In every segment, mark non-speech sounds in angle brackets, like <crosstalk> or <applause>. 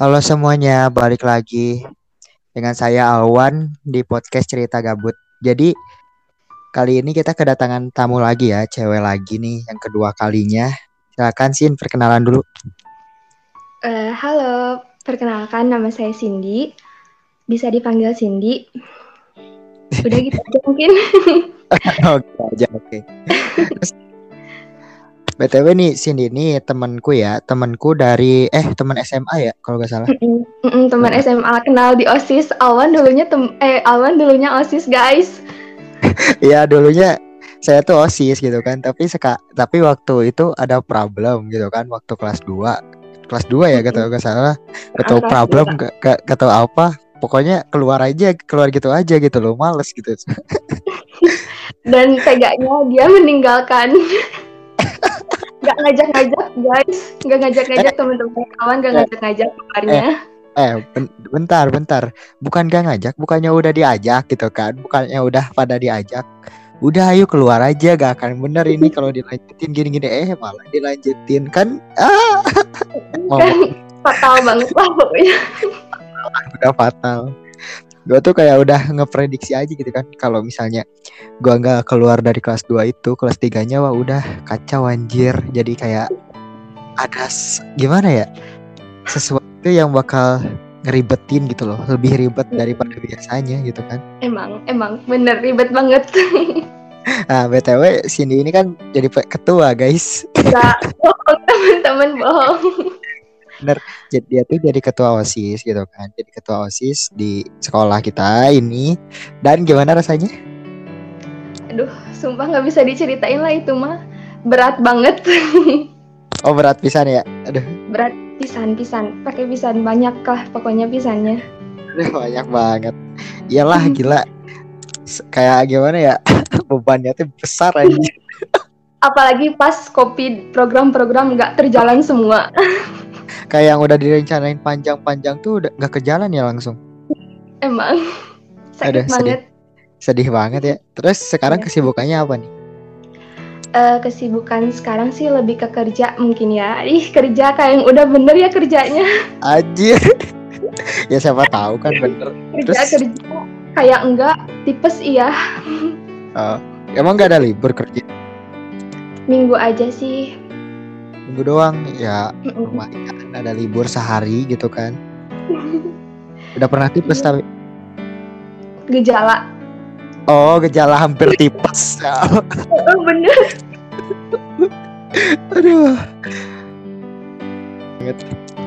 Halo semuanya, balik lagi dengan saya Alwan di podcast Cerita Gabut. Jadi kali ini kita kedatangan tamu lagi ya, cewek lagi nih yang kedua kalinya. Silakan Sin perkenalan dulu. Eh, halo, perkenalkan nama saya Cindy. Bisa dipanggil Cindy. Udah gitu aja mungkin. <laughs> oke aja, oke. <laughs> BTW nih Cindy ini temanku ya, temanku dari eh teman SMA ya kalau nggak salah. Mm-mm, teman Nah. SMA kenal di OSIS. Alwan dulunya tem eh Alwan dulunya OSIS, guys. <laughs> Iya dulunya saya tuh OSIS gitu kan, tapi seka tapi waktu itu ada problem gitu kan waktu kelas 2 kelas 2 ya kata nggak salah gak tahu Kelas problem gak, gak, gak tahu apa pokoknya keluar aja keluar gitu aja gitu loh males gitu <laughs> Dan teganya dia meninggalkan. <laughs> Gak ngajak-ngajak, guys. Gak ngajak-ngajak teman-teman. Kawan, gak Eh. ngajak-ngajak kabarnya. eh ben- bentar bentar. Bukan gak ngajak bukannya udah diajak gitu kan. Bukannya udah pada diajak. Udah ayo keluar aja. Gak akan bener ini <laughs> kalau dilanjutin gini-gini. Eh malah dilanjutin kan? Ah. Kan <laughs> fatal banget lah pokoknya. udah fatal gue tuh kayak udah ngeprediksi aja gitu kan. Kalau misalnya gua nggak keluar dari kelas 2 itu kelas 3 nya wah udah kacau anjir. Jadi kayak ada gimana ya? Sesuatu yang bakal ngeribetin gitu loh. Lebih ribet daripada biasanya gitu kan. Emang, emang bener ribet banget. <laughs> nah btw Cindy ini kan jadi ketua guys. Gak bohong teman-teman bohong. <laughs> jadi dia tuh jadi ketua osis gitu kan jadi ketua osis di sekolah kita ini dan gimana rasanya Aduh, sumpah nggak bisa diceritain lah itu mah berat banget. <laughs> oh berat pisan ya aduh berat pisan-pisan, pakai pisan banyak lah pokoknya pisannya. Udah banyak banget. Iyalah <laughs> gila. Kayak gimana ya? <laughs> Bebannya tuh besar aja. Apalagi pas covid program-program nggak terjalan semua. Kayak yang udah direncanain panjang-panjang tuh udah nggak ke jalan ya langsung. Emang Aduh, sakit sedih. banget. Sedih banget ya. Terus sekarang Iya. kesibukannya apa nih? Eh, kesibukan sekarang sih lebih ke kerja mungkin ya. Ih kerja kayak yang udah bener ya kerjanya. Anjir. ya siapa tahu kan bener. Kerja Terus? kerja kayak enggak tipes iya. Oh, emang gak ada libur kerja Minggu aja sih. Minggu doang ya lumayan ada libur sehari gitu kan <laughs> udah pernah tipes tapi Gejala. oh gejala hampir tipes Oh bener. <laughs> Aduh.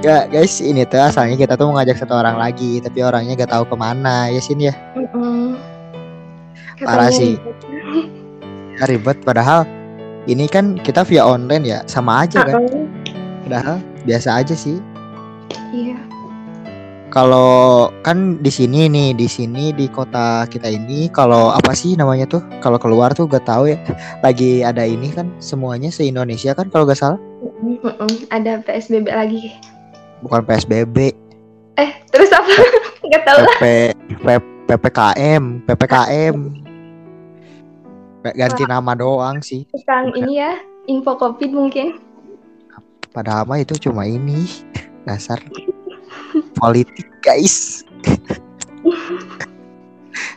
Ya guys, ini tuh asalnya kita tuh mau ngajak satu orang lagi, tapi orangnya gak tahu ke mana ya sini ya. Mm-mm. Parah Katanya sih. Ya, ribet. Padahal ini kan kita via online ya, sama aja kan. Padahal biasa aja sih. Iya. Kalau kan di sini nih, di sini di kota kita ini, kalau apa sih namanya tuh? Kalau keluar tuh gak tahu ya. Lagi ada ini kan semuanya se Indonesia kan kalau gak salah. Ada PSBB lagi. bukan PSBB, Eh, terus apa? <laughs> Nggak tahu lah. PP, P- PPKM, PPKM. Ganti nama doang sih. Tentang ini ya, info COVID mungkin. Padahal mah itu cuma ini <laughs> dasar politik guys. <laughs>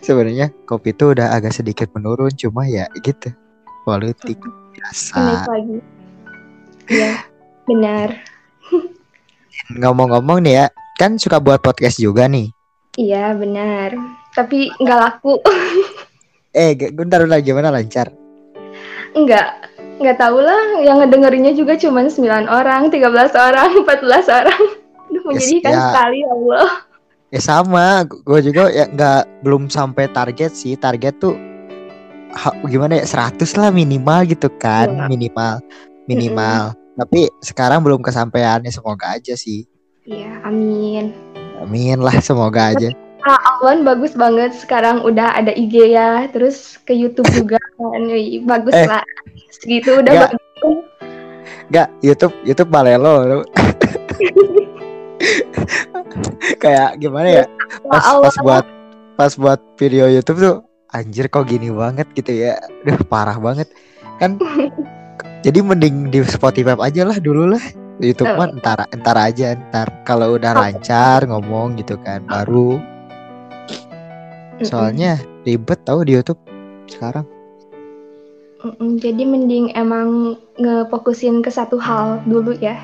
Sebenarnya kopi itu udah agak sedikit menurun, cuma ya gitu politik biasa. lagi. Iya, benar. <laughs> Ngomong-ngomong nih ya, kan suka buat podcast juga nih. Iya, benar. Tapi nggak laku. Eh, bentar bentar gimana lancar? Nggak. Nggak tahu lah. Yang ngedengerinnya juga cuma 9 orang, 13 orang, 14 orang. <laughs> Aduh, menyedihkan ya. sekali, ya Allah. Ya sama, gue juga ya nggak belum sampai target sih. Target tuh ha- gimana ya 100 lah minimal gitu kan, Iya. minimal minimal. Tapi sekarang belum kesampaian ya semoga aja sih. Iya, amin. Amin lah semoga aja. Ah, Awan bagus banget sekarang udah ada IG ya, terus ke YouTube juga kan. Bagus Eh. lah. Segitu udah Nggak. bagus. Enggak, YouTube YouTube balelo. Kayak gimana ya? Pas Allah. pas buat pas buat video YouTube tuh anjir kok gini banget gitu ya. Duh, parah banget. Kan jadi mending di Spotify aja lah dulu lah. YouTube mah entar entar aja ntar kalau udah lancar ngomong gitu kan baru. Soalnya ribet tahu di YouTube sekarang. Mm-mm, Jadi mending emang ngefokusin ke satu hal dulu ya.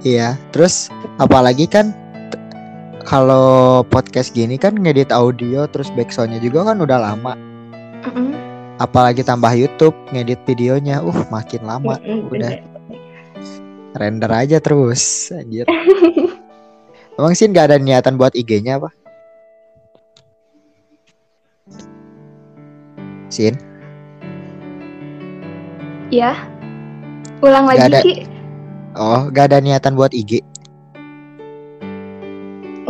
iya terus apalagi kan kalau podcast gini kan ngedit audio terus backsoundnya juga kan udah lama. Mm-mm. apalagi tambah YouTube ngedit videonya uh makin lama. Mm-mm, udah. bener. render aja terus anjir. <laughs> Emang sih nggak ada niatan buat IG-nya apa Sin Ya. Ulang Nggak lagi ada. sih. oh nggak ada niatan buat IG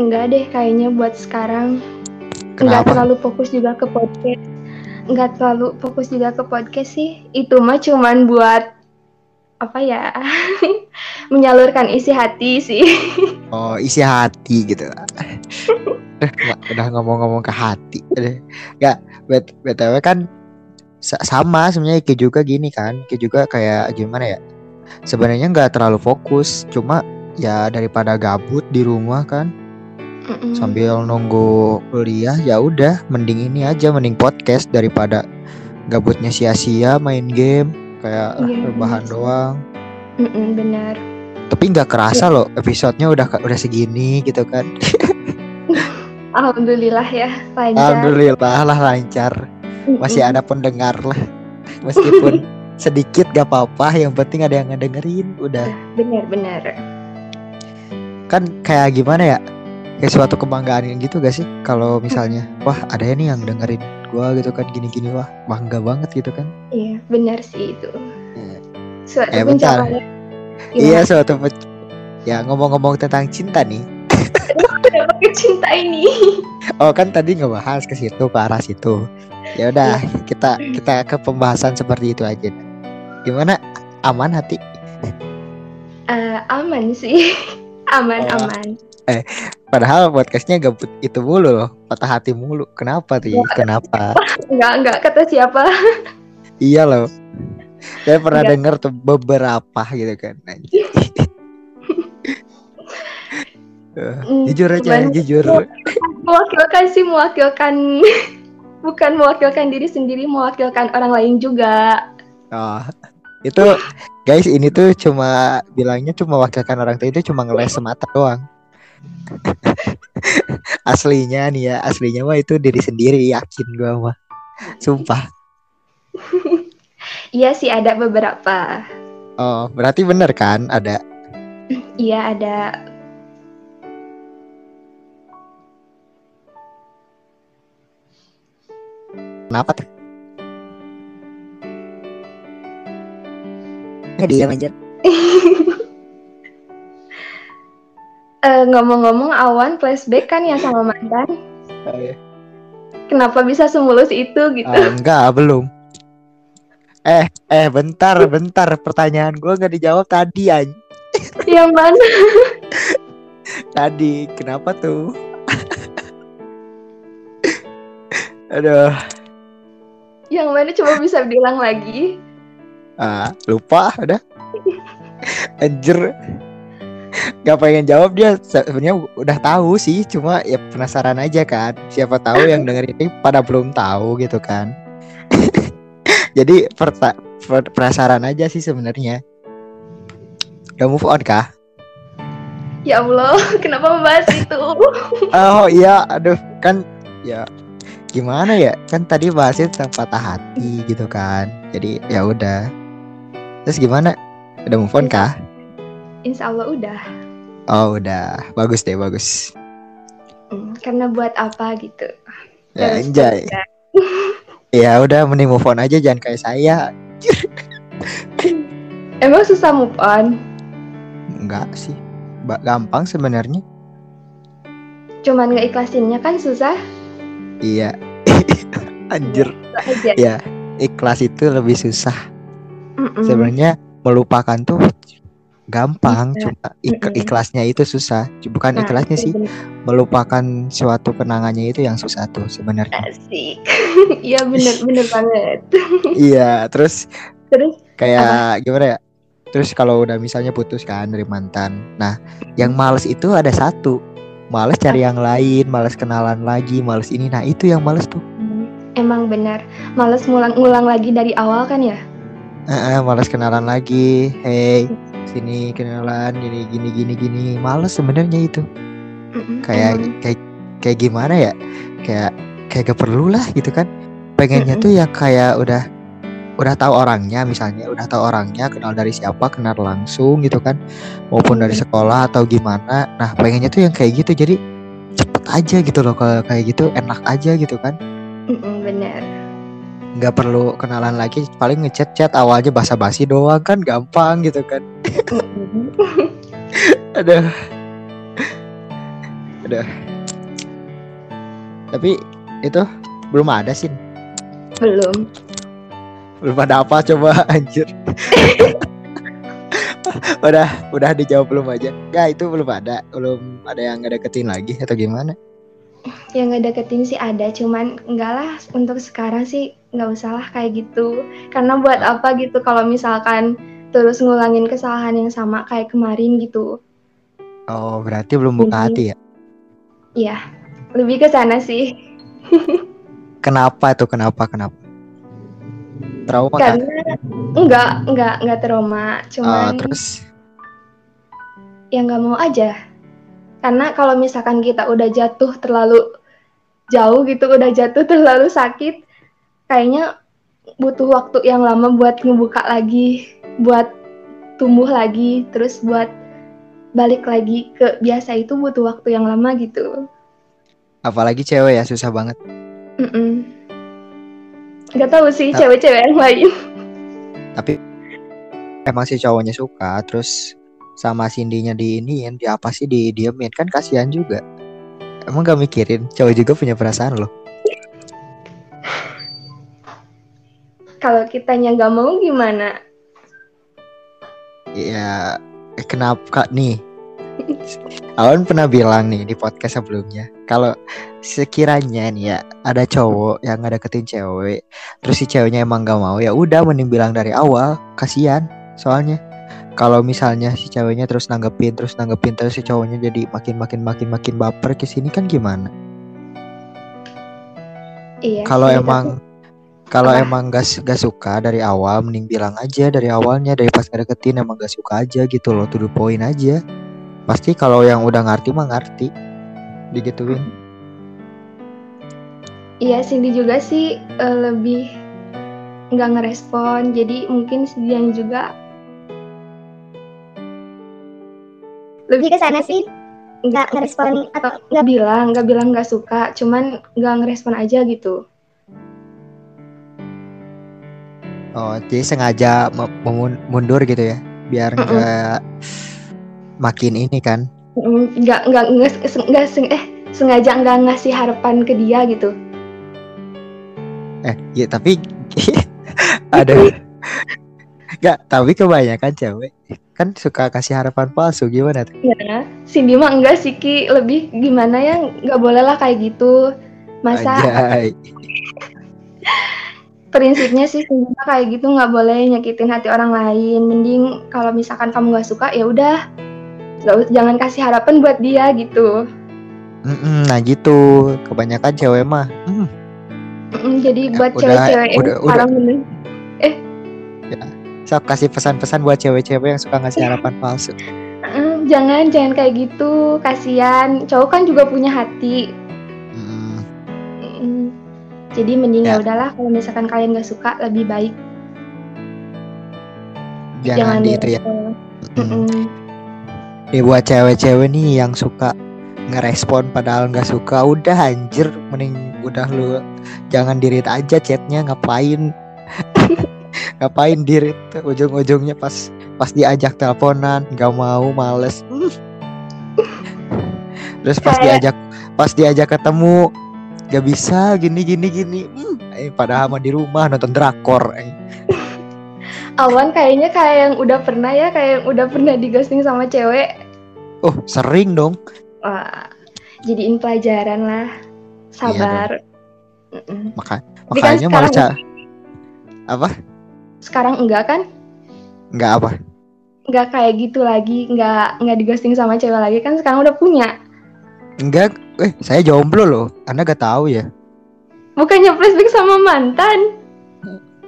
Enggak deh kayaknya buat sekarang. Enggak kenapa terlalu fokus juga ke podcast. Enggak terlalu fokus juga ke podcast sih. Itu mah cuman buat apa ya? <laughs> menyalurkan isi hati sih. <laughs> oh isi hati gitu <laughs> udah ngomong-ngomong ke hati nggak btw kan sa- sama sebenarnya Iki juga gini kan. Iki juga kayak gimana ya sebenarnya nggak terlalu fokus. Cuma ya daripada gabut di rumah kan Mm-mm. sambil nunggu kuliah ya udah mending ini aja mending podcast daripada gabutnya sia-sia main game kayak Iya, rebahan bener doang. Mm-mm, benar. tapi nggak kerasa loh episodenya udah udah segini gitu kan <laughs> Alhamdulillah ya lancar. alhamdulillah lah lancar. Masih ada pendengar lah. Meskipun <laughs> sedikit gak apa-apa yang penting ada yang ngedengerin udah. Benar-benar. kan kayak gimana ya? Kayak suatu kebanggaan gitu gak sih? Kalau misalnya wah ada ya nih yang dengerin gua gitu kan gini-gini wah bangga banget gitu kan. Iya, benar sih itu. Iya. Suatu Eh, pencapaian. iya suatu pe- ya ngomong-ngomong tentang cinta nih Pakai cinta ini. oh kan tadi ngebahas ke situ ke arah situ ya udah kita kita ke pembahasan seperti itu aja gimana aman hati Eh, aman sih. <laughs> aman, Oh. aman. padahal podcastnya gabut itu mulu loh patah hati mulu kenapa tuh kenapa <laughs> Enggak, enggak kata siapa. Iya loh. Saya pernah denger tuh beberapa gitu kan. <laughs> Hmm, jujur aja, cuman- jujur. Mewakilkan sih, mewakilkan <laughs> bukan mewakilkan diri sendiri, mewakilkan orang lain juga. Oh, itu guys ini tuh cuma bilangnya cuma wakilkan orang tua itu cuma ngeles semata doang. <laughs> aslinya nih ya, aslinya mah itu diri sendiri yakin gua mah. Sumpah. <laughs> Iya sih ada beberapa. Oh, berarti bener kan ada. Iya ada. Kenapa tuh? Dia anjir. Eh, ngomong-ngomong awan flashback kan ya sama mantan. Oh, iya. Kenapa bisa semulus itu gitu? Ah, enggak, belum. Eh, eh, bentar, bentar. Pertanyaan gua nggak dijawab tadi, anj. <laughs> Yang mana? Tadi, kenapa tuh? <laughs> Aduh, Yang mana coba bisa bilang lagi? ah, lupa, udah. Anjir. Gak pengen jawab dia sebenarnya udah tahu sih, cuma ya penasaran aja kan. Siapa tahu yang denger ini pada belum tahu gitu kan. <laughs> Jadi perta- per- penasaran aja sih sebenarnya. Udah move on kah? Ya Allah, <laughs> kenapa membahas itu? Oh iya, aduh kan ya gimana ya? Kan tadi bahasnya tentang patah hati gitu kan. Jadi ya udah. Terus gimana? Udah move on kah? Insya Allah udah. Oh udah, bagus deh bagus. Hmm, karena buat apa gitu? Ya anjay. <laughs> Ya udah mending move on aja jangan kayak saya. <laughs> Emang susah move on? Enggak sih. Gampang sebenarnya. Cuman ngeikhlasinnya kan susah. Iya. <laughs> Anjir. Itu aja. Ya, ikhlas itu lebih susah. Sebenarnya melupakan tuh gampang, Bisa. cuma ik- ikhlasnya itu susah. Bukan Nah, ikhlasnya itu sih, bener. melupakan suatu kenangannya itu yang susah tuh sebenarnya. Asik. <laughs> Iya bener bener banget. <laughs> iya, terus Terus kayak gimana ya? terus kalau udah misalnya putus kan dari mantan nah yang males itu ada satu males cari yang lain males kenalan lagi males ini nah itu yang males tuh Emang benar. Males ngulang-ngulang lagi dari awal kan ya? Eh, eh, males kenalan lagi hey sini kenalan gini gini gini gini males sebenarnya itu Mm-mm, kayak emang. kayak kayak gimana ya kayak kayak gak perlu lah gitu kan pengennya Mm-mm. tuh ya kayak udah udah tahu orangnya misalnya udah tahu orangnya kenal dari siapa kenal langsung gitu kan maupun dari Mm. sekolah atau gimana nah pengennya tuh yang kayak gitu jadi cepet aja gitu loh kalau kayak gitu enak aja gitu kan benar. nggak perlu kenalan lagi paling ngechat chat awalnya basa-basi doang kan gampang gitu kan. <laughs> Aduh. Aduh. Tapi itu belum ada sih. Belum. Belum ada apa coba <laughs> anjir. udah udah dijawab belum aja. Enggak, itu belum ada. Belum ada yang ngedeketin lagi atau gimana? Yang ngedeketin sih ada, cuman enggak lah untuk sekarang sih nggak usah lah kayak gitu. Karena buat apa gitu kalau misalkan terus ngulangin kesalahan yang sama kayak kemarin gitu. Oh, berarti belum buka Mhm. hati ya? Iya, lebih ke sana sih. <laughs> Kenapa tuh? Kenapa? Kenapa? Trauma kan? Karena enggak, enggak, enggak trauma, cuman terus ya nggak mau aja. Karena kalau misalkan kita udah jatuh terlalu jauh gitu, udah jatuh <laughs> terlalu sakit, kayaknya butuh waktu yang lama buat ngebuka lagi, buat tumbuh lagi, terus buat balik lagi ke biasa itu butuh waktu yang lama gitu. apalagi cewek ya susah banget. Mm-mm. Gak tahu sih cewek-cewek yang lain. tapi emang si cowoknya suka terus sama Cindy-nya diiniin di apa sih didiemin. Kan kasihan juga. Emang gak mikirin? Cowok juga punya perasaan loh. Kalau kitanya nggak mau gimana? ya eh, kenapa nih Awan pernah bilang nih di podcast sebelumnya kalau sekiranya nih ya ada cowok yang ngedeketin cewek terus si ceweknya emang gak mau ya udah mending bilang dari awal kasihan soalnya. Kalau misalnya si ceweknya terus nanggepin terus nanggepin terus si cowoknya jadi makin makin makin makin baper ke sini kan gimana? Iya. kalau sih, emang kalau emang gak, gak suka dari awal mending bilang aja dari awalnya dari pas ngedeketin emang gak suka aja gitu loh to the point aja pasti kalau yang udah ngerti mah ngerti. Digituin. Iya, Cindy juga sih eh, lebih nggak ngerespon, jadi mungkin si Dian juga lebih ke sana sih nggak ngerespon atau nggak bilang, nggak bilang nggak suka, cuman nggak ngerespon aja gitu. oh jadi sengaja mundur gitu ya? Biar nggak makin ini kan? Mm, Nggak nggak nggak seng- nggak seng- eh sengaja nggak ngasih harapan ke dia gitu. eh ya tapi <laughs> ada nggak tapi kebanyakan cewek kan suka kasih harapan palsu gimana tuh? Ya, Cindy mah enggak sih Ki, lebih gimana ya nggak boleh lah kayak gitu. Masa prinsipnya sih sebenarnya kayak gitu nggak boleh nyakitin hati orang lain. Mending kalau misalkan kamu nggak suka ya udah nggak us- jangan kasih harapan buat dia gitu. Mm-mm, nah gitu. Kebanyakan cewek mah. Mm, Mm, jadi Ya, buat cewek-cewek yang udah- udah. sekarang ini. Sok kasih pesan-pesan buat cewek-cewek yang suka ngasih harapan palsu. "Mm, jangan jangan kayak gitu. Kasihan. Cowok kan juga punya hati. Mm, Mm, jadi mending ya Ya. udahlah kalau misalkan kalian nggak suka lebih baik. Jangan di itu ya. direspon. Mm. Nih buat cewek-cewek nih yang suka ngerespon padahal nggak suka udah anjir mending udah lu jangan dirit aja chatnya ngapain <laughs> ngapain dirit ujung-ujungnya pas pas diajak teleponan nggak mau males <laughs> terus pas Kayak- diajak pas diajak ketemu gak bisa gini gini gini Hmm. eh, padahal mah di rumah nonton drakor eh. Awan kayaknya kayak yang udah pernah ya kayak yang udah pernah dighosting sama cewek oh sering dong Wah, jadiin pelajaran lah. Sabar. Mm-mm. Maka, kan makanya malah sekarang- ca- apa Sekarang enggak kan? nggak apa nggak kayak gitu lagi, nggak nggak digosting sama cewek lagi kan sekarang udah punya. Enggak, eh saya jomblo loh. Anda gak tahu ya? Bukannya flashback sama mantan?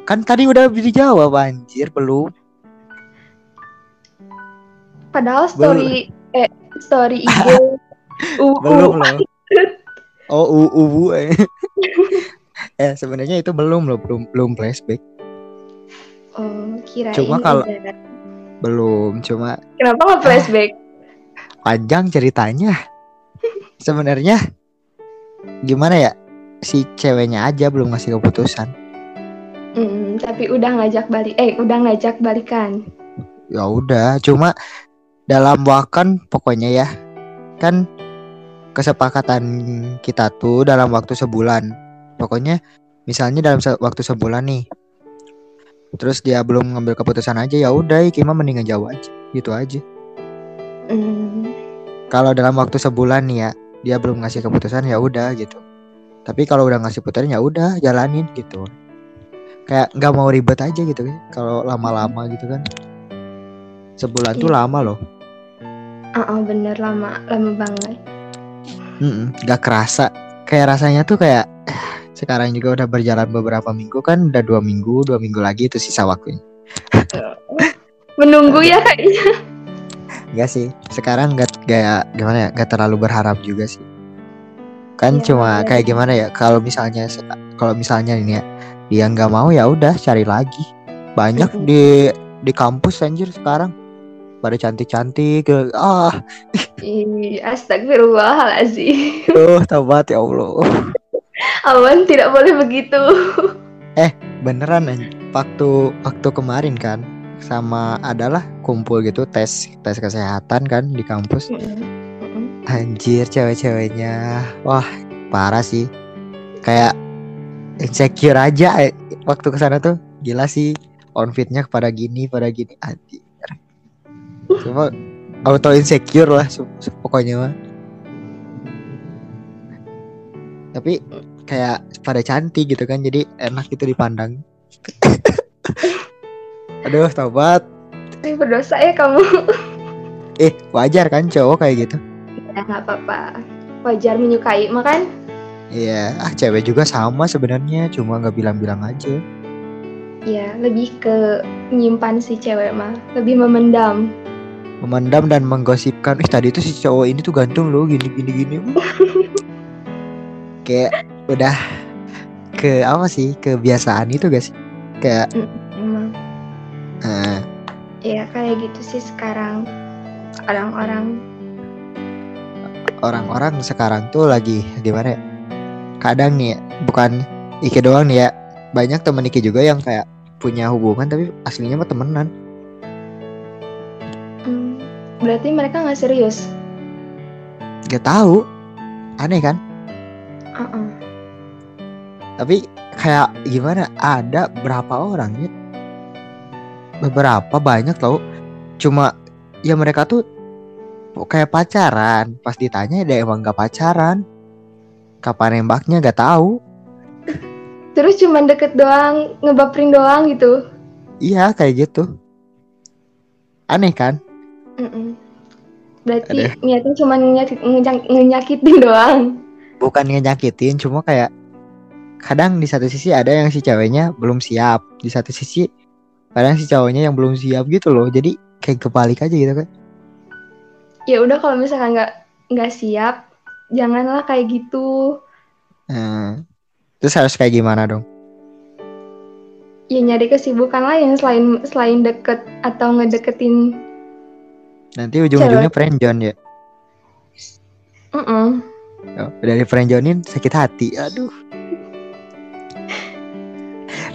Kan tadi udah dijawab anjir, belum. Padahal story eh story <laughs> IG uh, Belum loh. Oh, u ubu eh. <laughs> eh sebenarnya itu belum loh, belum belum flashback. Oh, kirain Cuma kalau-. Belum, cuma Kenapa nggak flashback? panjang ceritanya. Sebenarnya gimana ya? Si ceweknya aja belum ngasih keputusan. Mm, tapi udah ngajak balik, eh udah ngajak balikan. Ya udah, cuma dalam wakan pokoknya ya. Kan kesepakatan kita tuh dalam waktu sebulan. Pokoknya misalnya dalam se- waktu sebulan nih. Terus dia belum ngambil keputusan aja ya udah, Kima mendingan jauh aja. Gitu aja. Mm, Kalau dalam waktu sebulan nih ya, dia belum ngasih keputusan ya udah gitu. Tapi kalau udah ngasih keputusan ya udah jalanin gitu. Kayak nggak mau ribet aja gitu kan. Kalau lama-lama gitu kan. Sebulan tuh Iya. lama loh. ah, ah, bener lama, lama banget. Mm-mm, Gak kerasa. Kayak rasanya tuh kayak eh, <sighs> sekarang juga udah berjalan beberapa minggu kan udah dua minggu dua minggu lagi itu sisa waktunya. <laughs> Menunggu ya kayaknya. Enggak sih. Sekarang gak kayak gimana ya? Gak terlalu berharap juga sih. Kan Iya, cuma iya. kayak gimana ya? Kalau misalnya kalau misalnya ini ya dia nggak mau ya udah cari lagi. Banyak <laughs> di di kampus anjir sekarang. Pada cantik-cantik ah. Ih, Astagfirullahaladzim. tuh tobat ya Allah. Awan tidak boleh begitu. beneran anj- waktu waktu kemarin kan sama adalah kumpul gitu tes tes kesehatan kan di kampus. Anjir cewek-ceweknya. Wah parah sih. Kayak insecure aja eh, waktu ke sana tuh. Gila sih outfitnya pada gini pada gini. Anjir. Cuma auto insecure lah pokoknya mah. Tapi kayak pada cantik gitu kan jadi enak gitu dipandang. <laughs> Aduh tobat Eh, berdosa ya kamu. eh wajar kan cowok kayak gitu? Ya nggak apa-apa. Wajar menyukai, makan. Iya, ah cewek juga sama sebenarnya, cuma nggak bilang-bilang aja. Ya, lebih ke menyimpan si cewek mah, lebih memendam. Memendam dan menggosipkan, ih tadi itu si cowok ini tuh ganteng loh, gini gini gini. <laughs> Kayak udah ke apa sih kebiasaan itu gak sih? Kayak Emang. eh, Ya kayak gitu sih sekarang orang-orang. orang-orang sekarang tuh lagi gimana ya? Kadang nih, ya, bukan Ike doang nih ya, banyak temen Ike juga yang kayak punya hubungan tapi aslinya mah temenan. Hmm, berarti mereka nggak serius. Gak tahu, aneh kan? Uh-uh. tapi kayak gimana ada berapa orang ya beberapa banyak tau cuma ya mereka tuh kayak pacaran pas ditanya dia emang gak pacaran kapan nembaknya gak tahu Terus cuma deket doang, ngebaperin doang gitu. iya kayak gitu aneh kan Mm-mm. Berarti Aduh. niatnya cuma ngenyakitin doang. bukan nyakitin cuma kayak kadang di satu sisi ada yang si ceweknya belum siap di satu sisi kadang si cowoknya yang belum siap gitu loh jadi kayak kebalik aja gitu kan Ya udah kalau misalkan nggak nggak siap, janganlah kayak gitu. Nah, terus harus kayak gimana dong Ya nyari kesibukan lain selain selain deket atau ngedeketin. Nanti ujung-ujungnya friendzone ya. Mm-mm. Oh, udah di friendzonein sakit hati. Aduh.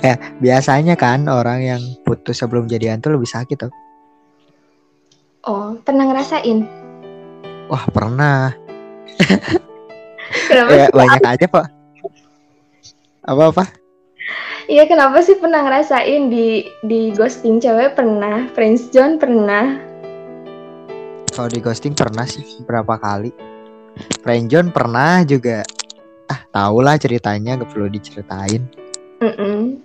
ya, biasanya kan orang yang putus sebelum jadian tuh lebih sakit tuh. Oh, pernah ngerasain? Wah, pernah. Kenapa? Ya, banyak aja, Pak. Apa-apa? Iya, kenapa sih pernah ngerasain di di ghosting cewek pernah, friendzone pernah. Kalau di ghosting pernah sih berapa kali. Friendzone pernah juga. Ah, tau lah ceritanya, gak perlu diceritain. Mm-mm.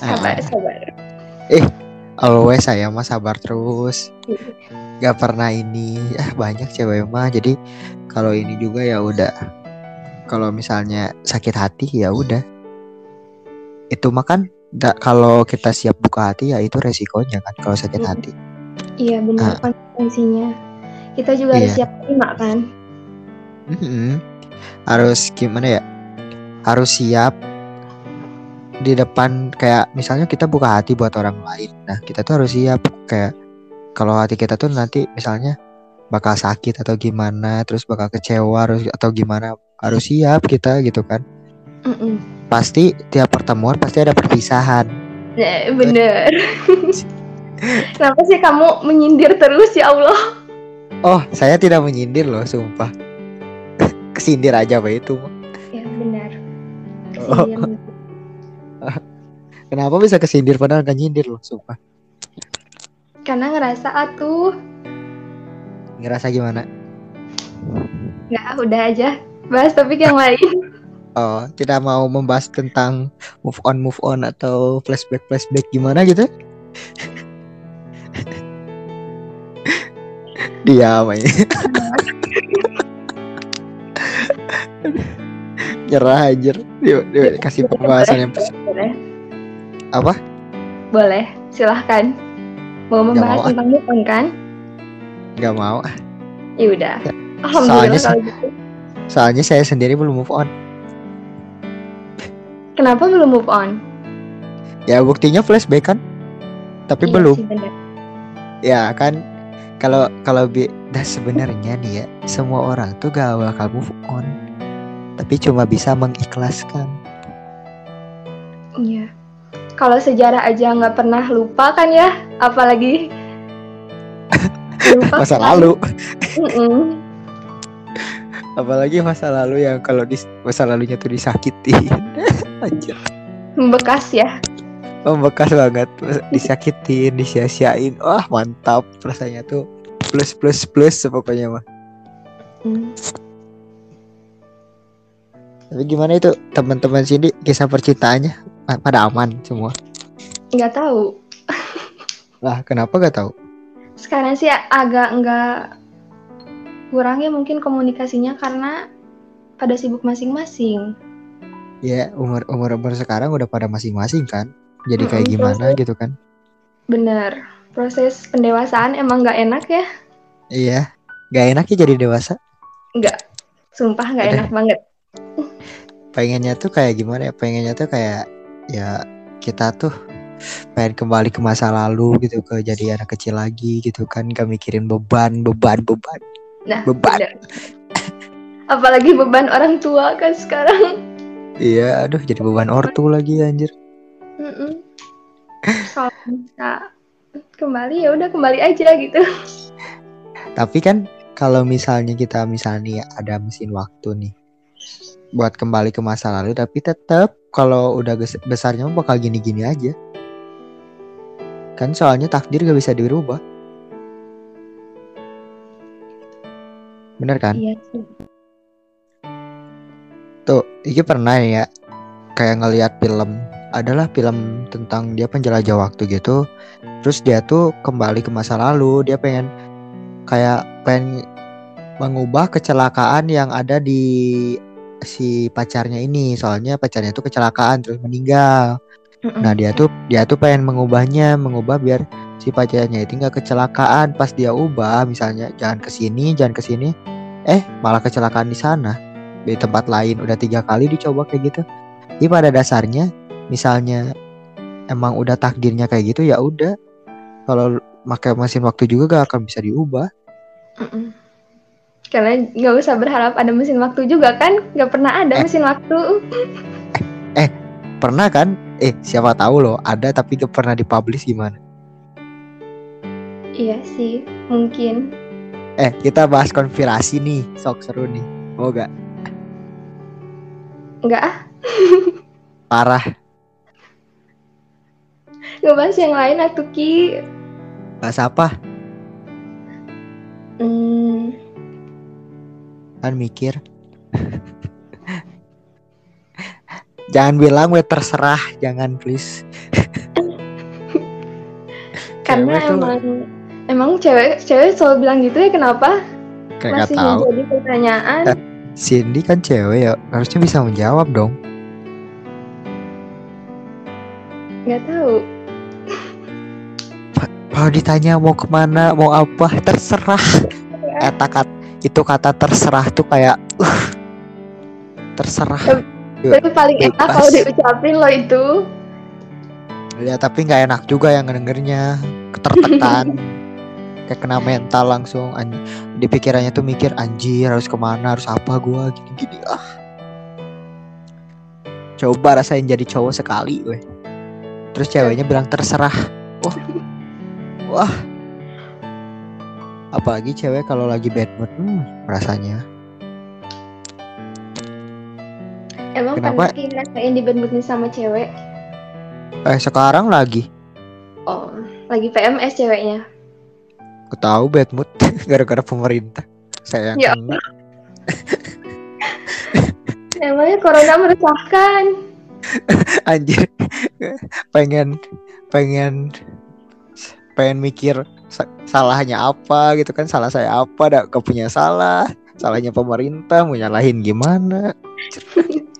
Sabar, Ah. sabar. Always saya mah sabar terus gak pernah ini ah banyak cewek mah jadi kalau ini juga ya udah kalau misalnya sakit hati ya udah itu mah kan da- kalau kita siap buka hati ya itu resikonya kan kalau sakit Mm. hati Iya benar Ah. konsekuensinya. Kita juga harus Iya. siap terima kan. Mm-mm. harus gimana ya harus siap di depan kayak misalnya kita buka hati buat orang lain nah kita tuh harus siap kayak kalau hati kita tuh nanti misalnya bakal sakit atau gimana terus bakal kecewa harus atau gimana harus siap kita gitu kan Mm-mm. pasti tiap pertemuan pasti ada perpisahan Ya, bener. Kenapa sih kamu menyindir terus ya Allah? oh saya tidak menyindir loh sumpah <laughs> kesindir aja apa itu. Ya benar. Oh. Kenapa bisa kesindir padahal gak nyindir loh sumpah Karena ngerasa atuh. ngerasa gimana Ya udah aja. Bahas topik yang lain. <laughs> Oh, tidak mau membahas tentang move on move on atau flashback flashback gimana gitu? <laughs> Diam aja. <laughs> Nyerah anjir. Dia, dia kasih pembahasan yang. Apa? Boleh. Silahkan. Mau membahas mau, ah. tentang on kan? Gak mau. Ya udah. Ya, Alhamdulillah soalnya kalau gitu. Soalnya saya sendiri belum move on. Kenapa belum move on? Ya buktinya flashback kan? Tapi Iya belum. sih, bener. Ya kan kalau kalau bi nah sebenarnya nih ya semua orang tuh gak bakal move on tapi cuma bisa mengikhlaskan Iya. Kalau sejarah aja nggak pernah lupa kan ya, apalagi <laughs> lupa masa kan? lalu Mm-mm. <laughs> apalagi masa lalu yang kalau di masa lalunya tuh disakitin <laughs> anjir Membekas ya. membekas banget disakitin disia-siain wah mantap rasanya tuh plus plus plus pokoknya mah Hmm. tapi gimana itu teman-teman sini kisah percintaannya pada aman semua Nggak tahu. lah kenapa gak tahu Sekarang sih agak nggak kurang ya mungkin komunikasinya karena pada sibuk masing-masing. ya umur umur umur sekarang udah pada masing-masing kan jadi kayak Mm-mm, gimana proses- gitu kan Bener. Proses pendewasaan emang nggak enak ya? iya gak enak ya jadi dewasa Nggak. Sumpah nggak enak banget. pengennya tuh kayak gimana ya pengennya tuh kayak ya kita tuh pengen kembali ke masa lalu gitu ke jadi anak kecil lagi gitu kan gak mikirin beban beban beban Nah, beban bener. Apalagi beban orang tua kan sekarang. iya aduh jadi beban ortu lagi anjir. Kalau bisa kembali ya udah kembali aja gitu. tapi kan kalau misalnya kita misalnya ada mesin waktu nih buat kembali ke masa lalu tapi tetap kalau udah besarnya bakal gini-gini aja kan soalnya takdir gak bisa dirubah bener kan Iya sih. Tuh, iki pernah ya kayak ngelihat film adalah film tentang dia penjelajah waktu gitu. Terus dia tuh kembali ke masa lalu, dia pengen kayak pengen mengubah kecelakaan yang ada di si pacarnya ini. Soalnya pacarnya tuh kecelakaan terus meninggal. Nah, dia tuh dia tuh pengen mengubahnya, mengubah biar si pacarnya itu nggak kecelakaan pas dia ubah misalnya jangan ke sini, jangan ke sini. Eh, malah kecelakaan di sana di tempat lain udah tiga kali dicoba kayak gitu. Jadi pada dasarnya misalnya emang udah takdirnya kayak gitu ya udah. Kalau pakai mesin waktu juga gak akan bisa diubah. Mm-mm. Karena nggak usah berharap ada mesin waktu juga kan, nggak pernah ada Eh. mesin waktu. Pernah kan? Eh, siapa tahu loh ada tapi gak pernah dipublish gimana? Iya sih, mungkin. Eh, kita bahas konspirasi nih. Sok seru nih. Mau gak? Nggak ah, Parah. ngebahas yang lain atuh Ki. Bahas apa? Hmm, Kan mikir. jangan bilang we terserah, jangan please. <laughs> Karena Cewek tuh emang emang cewek cewek selalu bilang gitu ya kenapa? kayak Masih tahu. menjadi pertanyaan. Eh. Cindy kan cewek ya, harusnya bisa menjawab dong. Nggak tahu. Kalau ditanya mau ke mana, mau apa, terserah. <laughs> Kata kat itu kata terserah tuh kayak, uh, terserah. Tapi paling enak bebas. kalau diucapin lo itu. Ya tapi nggak enak juga yang ngedengernya, tertekan, <laughs> kayak kena mental langsung. An di pikirannya tuh mikir anjir harus ke mana, harus apa gua gini-gini ah. Coba rasain jadi cowok sekali, weh. Terus ceweknya bilang terserah. Wah, wah. Apalagi cewek kalau lagi bad mood, hmm, rasanya. Emang Kenapa? pernah sih ngerasain dibentukin sama cewek? Eh sekarang lagi, Oh, lagi PMS ceweknya. aku tahu bad mood <laughs> gara-gara pemerintah. Saya yang Ya. kena. Emangnya corona meresahkan. <laughs> anjir pengen pengen pengen mikir salahnya apa gitu kan? Salah saya apa? Dah gak punya salah? Salahnya pemerintah mau nyalahin gimana? <laughs>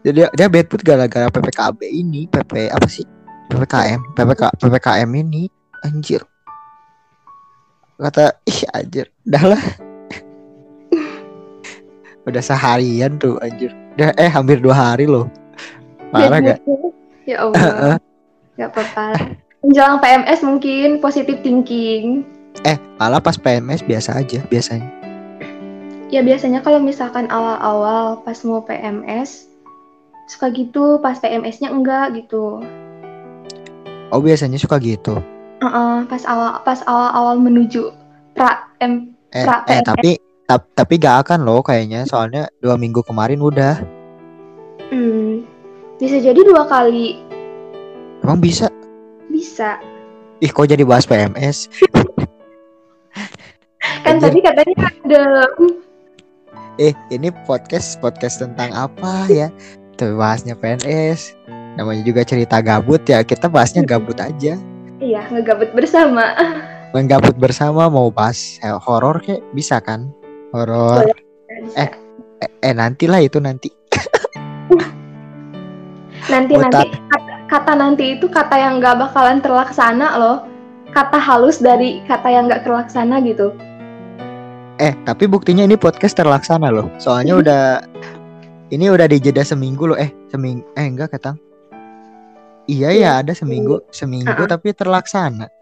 Jadi dia bad mood gara-gara ppkb ini pp apa sih? Ppkm ppk ppkm ini. Anjir. Kata ih anjir. Udah lah. <laughs> Udah seharian tuh anjir. Udah eh hampir dua hari loh. Parah gak? Ya Allah. <laughs> Gak apa-apa. Menjelang PMS mungkin positive thinking. Eh, malah pas PMS biasa aja biasanya. Ya biasanya kalau misalkan awal-awal pas mau PMS suka gitu, pas PMS-nya enggak gitu. Oh, biasanya suka gitu. Heeh, pas awal pas awal-awal menuju pra M Eh, Pra- eh PMS. tapi tap- tapi gak akan loh kayaknya soalnya dua minggu kemarin udah. hmm, bisa jadi dua kali Emang bisa? Bisa. Ih, kok jadi bahas PMS? <laughs> Kan Anjir. tadi katanya ada Eh, ini podcast podcast tentang apa ya? Tuh bahasnya PNS. Namanya juga cerita gabut ya. Kita bahasnya gabut aja. iya ngegabut bersama. Main gabut bersama mau bahas horor kayak bisa kan? Horor. Eh. Eh, eh nantilah itu nanti. nanti Otak. nanti kata, nanti itu kata yang nggak bakalan terlaksana loh kata halus dari kata yang nggak terlaksana gitu Eh, tapi buktinya ini podcast terlaksana loh. Soalnya Mhm. udah ini udah dijeda seminggu loh. Eh, seminggu eh enggak ketang. Iya Iya, ya, ada seminggu, seminggu Uh-uh. tapi terlaksana.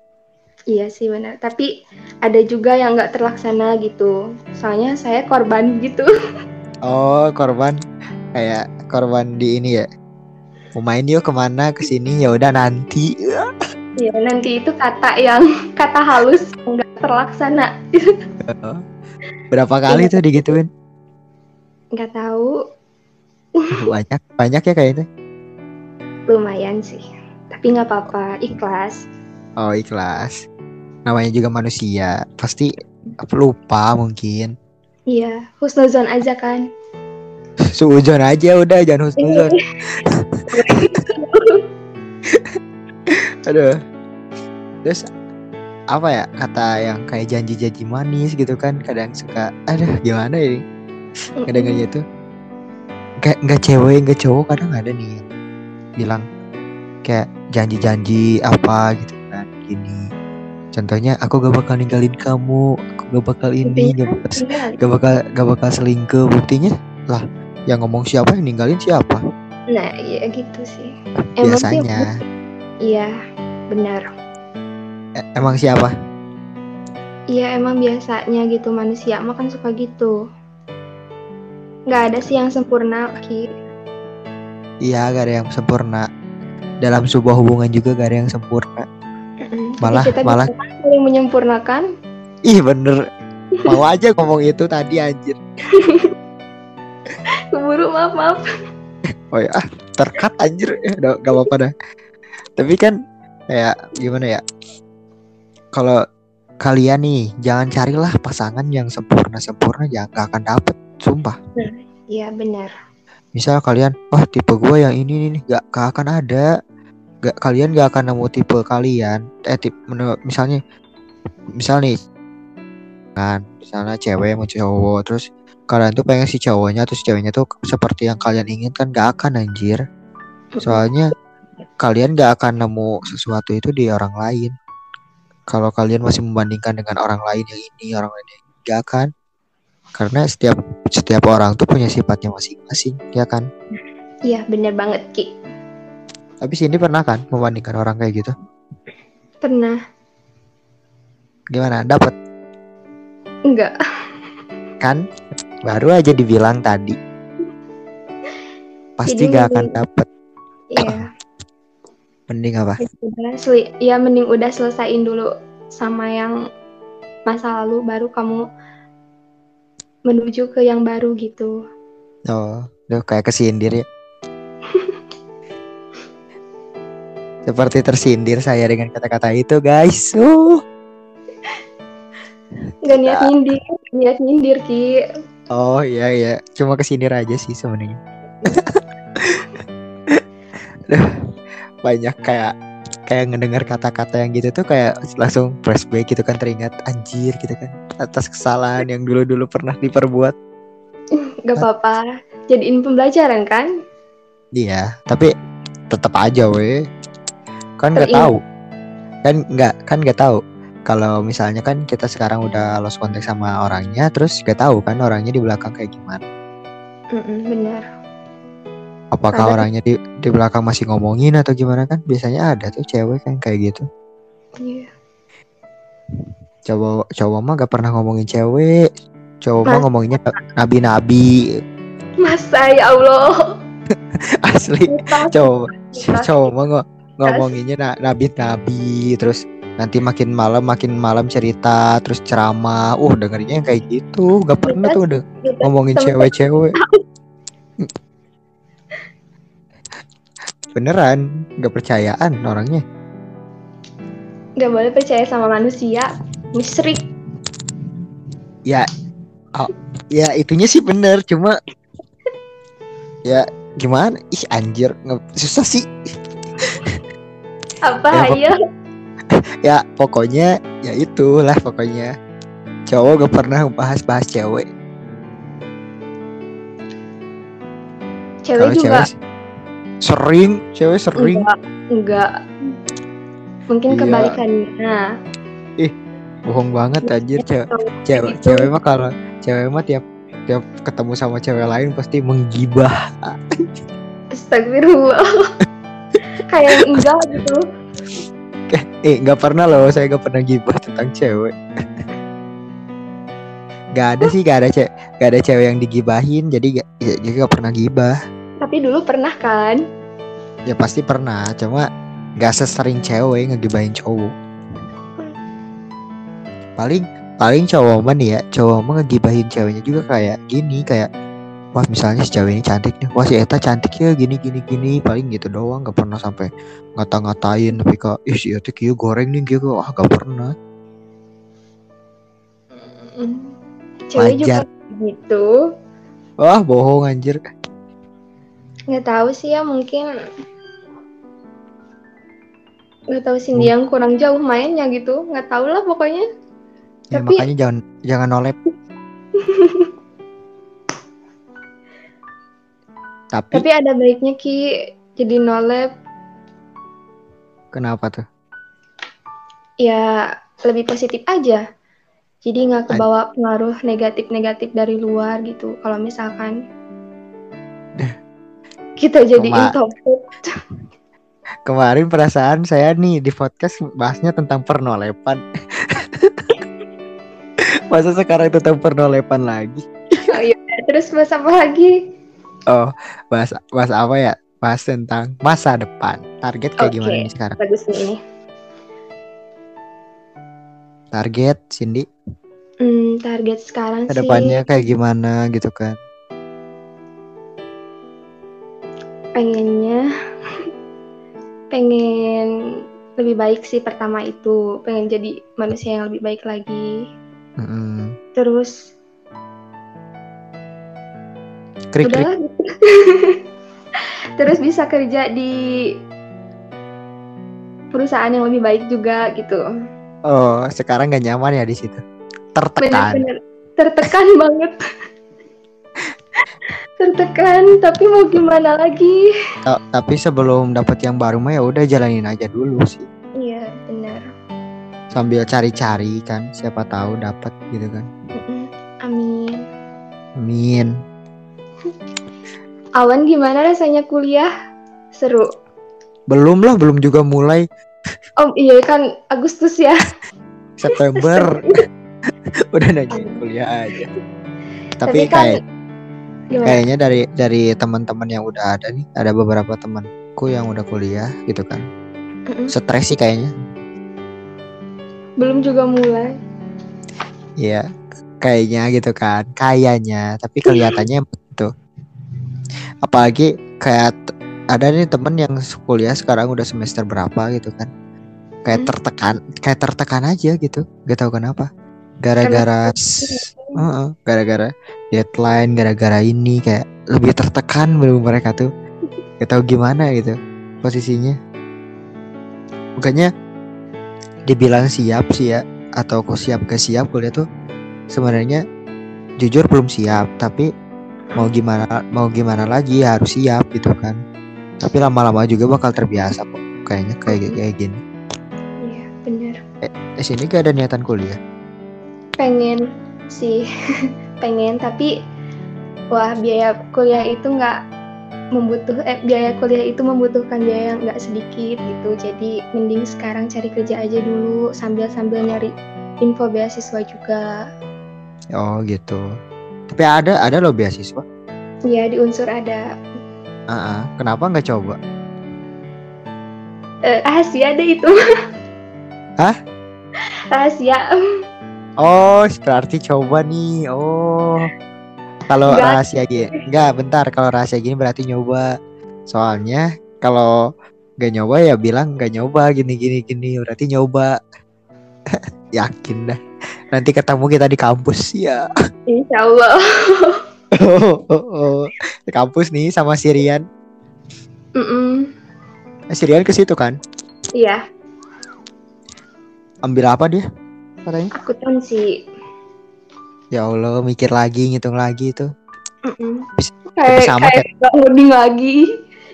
iya sih benar tapi ada juga yang nggak terlaksana gitu soalnya saya korban gitu <laughs> Oh, korban kayak korban di ini ya. Mau main yuk ke mana ke sini ya udah nanti. <laughs> ya nanti itu kata yang kata halus yang nggak terlaksana Berapa kali tuh digituin? nggak tahu Banyak, banyak ya kayaknya. lumayan sih tapi nggak apa-apa ikhlas Oh, ikhlas. Namanya juga manusia, pasti lupa mungkin. iya husnuzon aja kan <laughs> Suujon aja udah jangan husnuzon. <laughs> Aduh. Terus apa ya kata yang kayak janji-janji manis gitu kan kadang suka aduh gimana ini kedengarnya tuh nggak nggak cewek nggak cowok kadang ada nih yang bilang kayak janji-janji apa gitu kan gini contohnya aku gak bakal ninggalin kamu aku gak bakal ini gak bakal gak bakal gak bakal selingkuh buktinya lah yang ngomong siapa yang ninggalin siapa? Nah iya gitu sih. Emang biasanya. iya benar. E- emang siapa? Iya emang biasanya gitu manusia mah kan suka gitu. Nggak ada sih yang sempurna Ki. iya gak ada yang sempurna. Dalam sebuah hubungan juga gak ada yang sempurna. Malah- kita malah- kan saling menyempurnakan. ih bener. Mau aja ngomong itu tadi anjir <laughs> Keburu maaf maaf. oh ya ah, terkat anjir. Ya udah gak apa-apa dah. Tapi kan kayak gimana ya? Kalau kalian nih jangan carilah pasangan yang sempurna sempurna jangan gak akan dapet sumpah. Iya benar. misal kalian wah tipe gue yang ini nih gak, gak akan ada. Gak kalian gak akan nemu tipe kalian. Eh tip misalnya misal nih kan misalnya cewek mau cowok terus kalian tuh pengen si cowoknya terus ceweknya tuh seperti yang kalian inginkan gak akan anjir. Soalnya kalian gak akan nemu sesuatu itu di orang lain. Kalau kalian masih membandingkan dengan orang lain yang ini orang lain yang ini gak akan. Karena setiap setiap orang tuh punya sifatnya masing-masing ya kan? Iya, bener banget Ki. tapi Cindy pernah kan membandingkan orang kayak gitu? Pernah. gimana? Dapat Enggak. kan baru aja dibilang tadi pasti Jadi gak akan dapet Iya. mending apa ya seli- ya mending udah selesaiin dulu sama yang masa lalu baru kamu menuju ke yang baru gitu. oh udah kayak kesindir ya <laughs> seperti tersindir saya dengan kata-kata itu guys uh. Gak niat nyindir, niat nyindir Ki. Oh iya iya cuma kesindir aja sih sebenarnya banyak kayak kayak ngedengar kata-kata yang gitu tuh kayak langsung flashback gitu kan teringat anjir gitu kan atas kesalahan yang dulu-dulu pernah diperbuat Gak apa-apa. Jadiin pembelajaran kan? Iya, tapi tetap aja weh. Kan nggak tahu. Kan nggak kan nggak tahu. Kalau misalnya kan kita sekarang udah lost contact sama orangnya, terus nggak tahu kan orangnya di belakang kayak gimana. Mm-mm, bener. Apakah Ada. orangnya di di belakang masih ngomongin atau gimana kan? Biasanya ada tuh cewek kan kayak gitu. Iya. Cowok cowok mah gak pernah ngomongin cewek. Cowok mah ngomonginnya nabi-nabi Masa ya Allah. <laughs> asli. Cowok cowok mah ngo- ngomonginnya na- nabi-nabi terus nanti makin malam makin malam cerita terus ceramah. Uh dengerinnya yang kayak gitu. Gak pernah tuh udah ngomongin cewek-cewek. <laughs> Beneran gak percayaan orangnya. Gak boleh percaya sama manusia. Musyrik. ya oh, ya itunya sih bener cuma ya gimana? Ih anjir susah sih. Apa Ya, ya? <laughs> ya pokoknya ya itulah pokoknya cowok gak pernah bahas-bahas cewek Cewek juga cewek sering, cewek sering. enggak. Enggak. Mungkin Iya. kebalikannya. Bohong banget anjir cewek. Cewek, Gitu. cewek mah kalau cewek mah tiap tiap ketemu sama cewek lain pasti menggibah. Astagfirullah. <laughs> Kayak enggak gitu. Eh, nggak pernah loh, saya nggak pernah gibah tentang cewek. Gak ada sih, gak ada cewek, gak ada cewek yang digibahin, jadi gak, ya, jadi gak pernah gibah. Tapi dulu pernah kan? Ya pasti pernah, cuma gak sesering cewek ngegibahin cowok. Paling paling cowok mah nih ya, cowok mah ngegibahin ceweknya juga kayak gini, kayak wah misalnya si cewek ini cantik nih, wah si Eta cantik ya gini gini gini, paling gitu doang, gak pernah sampai ngata-ngatain tapi kak, ih si Eta goreng nih gitu, wah gak pernah. Cewek juga gitu. Wah bohong anjir. Nggak tahu sih ya mungkin nggak tahu sih dia yang kurang jauh mainnya gitu. Nggak tahu lah pokoknya. Ya, Tapi- makanya jangan jangan nolep. <laughs> Tapi, Tapi ada baiknya Ki jadi nolep kenapa tuh? ya lebih positif aja. Jadi nggak kebawa pengaruh negatif-negatif dari luar gitu. Kalau misalkan <laughs> kita jadi Cuma- introvert. <laughs> Kemarin perasaan saya nih di podcast bahasnya tentang pernolepan. <laughs> Masa sekarang tentang pernolepan lagi? Oh, iya. Terus bahas apa lagi? Oh, bahas bahas apa ya? Bahas tentang masa depan. Target kayak Oke. gimana nih sekarang? Bagus nih ini. Target Cindy Hmm, target sekarang sih. ke depannya kayak gimana gitu kan? pengennya pengen lebih baik sih pertama itu pengen jadi manusia yang lebih baik lagi Mm-mm. terus Krik krik. udahlah <laughs> terus bisa kerja di perusahaan yang lebih baik juga gitu. Oh, sekarang gak nyaman ya di situ. Tertekan. Bener-bener tertekan <laughs> banget. tertekan, tapi mau gimana lagi? Ta- tapi sebelum dapat yang baru mah ya udah jalanin aja dulu sih. Iya, benar. Sambil cari-cari kan, siapa tahu dapat gitu kan. Mm-mm. Amin. Amin. Awan gimana rasanya kuliah? Seru. Belum lah, belum juga mulai Oh iya kan Agustus ya. September. <laughs> udah nanya kuliah aja. Tapi, Tapi kan- kayak Gimana? kayaknya dari dari teman-teman yang udah ada nih, ada beberapa temanku yang udah kuliah gitu kan. Mm-mm. Stres sih kayaknya. Belum juga mulai. Iya, kayaknya gitu kan, kayaknya, tapi kelihatannya. <laughs> Apalagi kayak ada nih temen yang kuliah sekarang udah semester berapa gitu kan, kayak Hmm. tertekan, kayak tertekan aja gitu, gak tahu kenapa. Gara-gara, s- Heeh, gara-gara deadline, gara-gara ini kayak lebih tertekan belum mereka tuh, gak tahu gimana gitu posisinya. Bukannya dibilang siap sih ya, atau kok siap gak siap kuliah tuh sebenarnya jujur belum siap tapi mau gimana mau gimana lagi ya harus siap gitu kan tapi lama-lama juga bakal terbiasa kok kayaknya kayak kayak gini Iya, benar. di sini gak ada niatan kuliah Pengen sih, <laughs> pengen tapi wah biaya kuliah itu nggak membutuh eh, biaya kuliah itu membutuhkan biaya yang nggak sedikit gitu. Jadi mending sekarang cari kerja aja dulu sambil sambil nyari info beasiswa juga. oh gitu tapi ada ada loh beasiswa. Iya di unsur ada. Ah, ah. kenapa nggak coba? Eh, rahasia ada itu. <laughs> Hah? Rahasia. oh berarti coba nih. Oh. Kalau rahasia gini nggak bentar. Kalau rahasia gini berarti nyoba. Soalnya kalau gak nyoba ya bilang gak nyoba gini gini gini berarti nyoba. <laughs> Yakin dah nanti ketemu kita di kampus ya Insya Allah. oh, <laughs> oh, oh. Di kampus nih sama Sirian Mm-mm. Eh, Sirian ke situ kan Iya, ambil apa dia katanya akuntansi. ya Allah mikir lagi ngitung lagi itu Mm-mm. Bis- Kayak sama kayak ngoding lagi.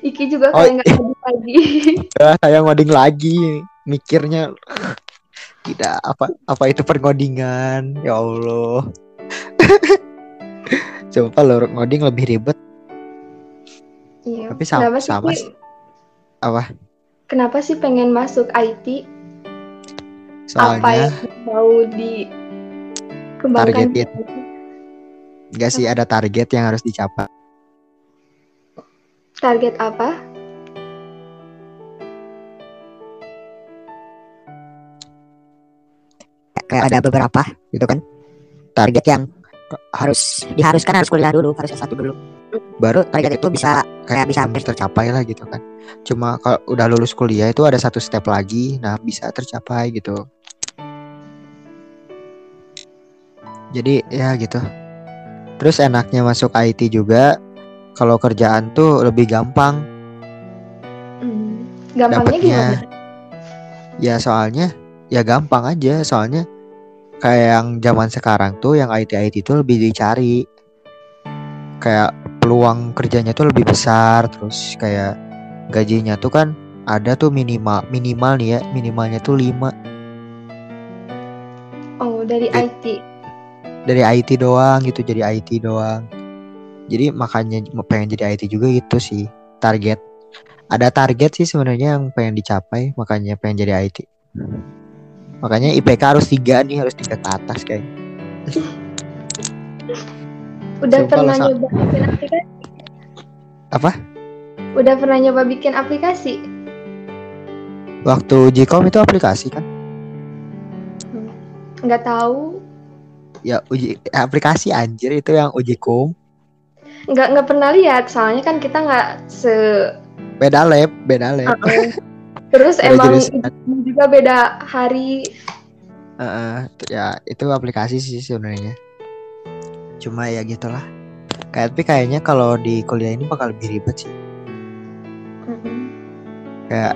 Iki juga Oh, kayak nggak ngoding lagi. <laughs> Saya ngoding lagi mikirnya tidak apa apa itu pergodingan ya Allah <laughs> coba lo ngoding lebih ribet Iya. Tapi sama- Kenapa sih, sama sih. apa Kenapa sih pengen masuk IT? Apa soalnya yang mau dikembangkan? Targetin. enggak sih ada target yang harus dicapai Target apa? Kayak ada beberapa gitu kan target yang harus diharuskan harus kuliah dulu harus S1 dulu baru target itu bisa kayak bisa hampir tercapai lah gitu kan cuma kalau udah lulus kuliah itu ada satu step lagi nah bisa tercapai gitu jadi ya gitu terus enaknya masuk IT juga kalau kerjaan tuh lebih gampang Hmm. Gampangnya Dapatnya. gimana? ya soalnya ya gampang aja soalnya kayak yang zaman sekarang tuh yang IT IT itu lebih dicari. Kayak peluang kerjanya tuh lebih besar terus kayak gajinya tuh kan ada tuh minimal minimal nih ya minimalnya tuh 5 Oh, dari Di- IT. dari IT doang gitu jadi IT doang. Jadi makanya pengen jadi IT juga gitu sih target. Ada target sih sebenarnya yang pengen dicapai makanya pengen jadi IT makanya IPK harus tiga nih harus tiga ke atas kayak Udah Sumpah pernah nyoba bikin aplikasi? Apa? Udah pernah nyoba bikin aplikasi? waktu Gcom itu aplikasi kan Nggak tahu. ya uji aplikasi anjir itu yang uji kum Nggak nggak pernah lihat. Soalnya kan kita nggak se beda lab beda lab <laughs> Terus Beda emang juga beda hari. T- ya itu aplikasi sih sebenarnya cuma ya gitulah kayak tapi kayaknya kalau di kuliah ini bakal lebih ribet sih Mm-mm. kayak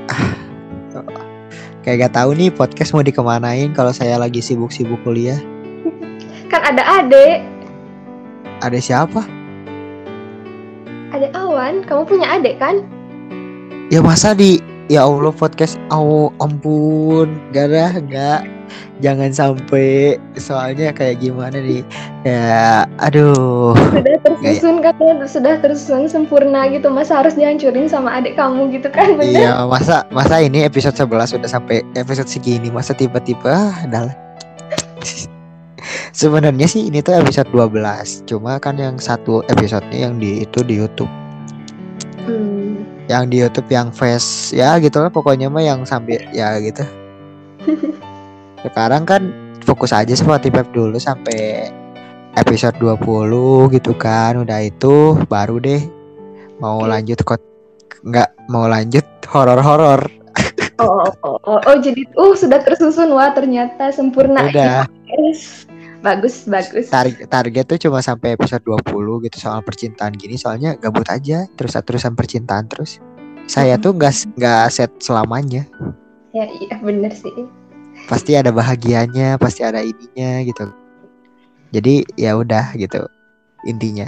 <laughs> kayak gak tahu nih podcast mau dikemanain kalau saya lagi sibuk-sibuk kuliah. <laughs> Kan ada Ade, Ada siapa? Ade Awan. Kamu punya adik kan? Ya masa di ya Allah podcast. Oh ampun. Gak dah gak jangan sampai. Soalnya kayak gimana nih? Ya aduh. Sudah tersusun katanya sudah tersusun sempurna gitu. Masa harus dihancurin sama adik kamu gitu kan? Bener? iya masa masa ini episode 11 sudah sampai episode segini? Masa tiba-tiba ah, adalah <laughs> sebenarnya sih ini tuh episode 12 cuma kan yang satu episodenya yang di itu di YouTube. Hmm. Yang di YouTube yang face ya gitu lah pokoknya mah yang sambil ya gitu <laughs> sekarang kan fokus aja Spotify dulu sampai episode 20 gitu kan udah itu baru deh mau Oke. lanjut kok nggak mau lanjut horor-horor Oh, oh, oh, oh, oh, jadi uh sudah tersusun wah ternyata sempurna. udah Yes. Bagus, bagus. target target tuh cuma sampai episode 20 gitu soal percintaan gini soalnya gabut aja terus-terusan percintaan terus. Saya tuh nggak nggak set selamanya. Ya, iya bener sih. pasti ada bahagianya pasti ada ininya gitu. Jadi ya udah gitu intinya.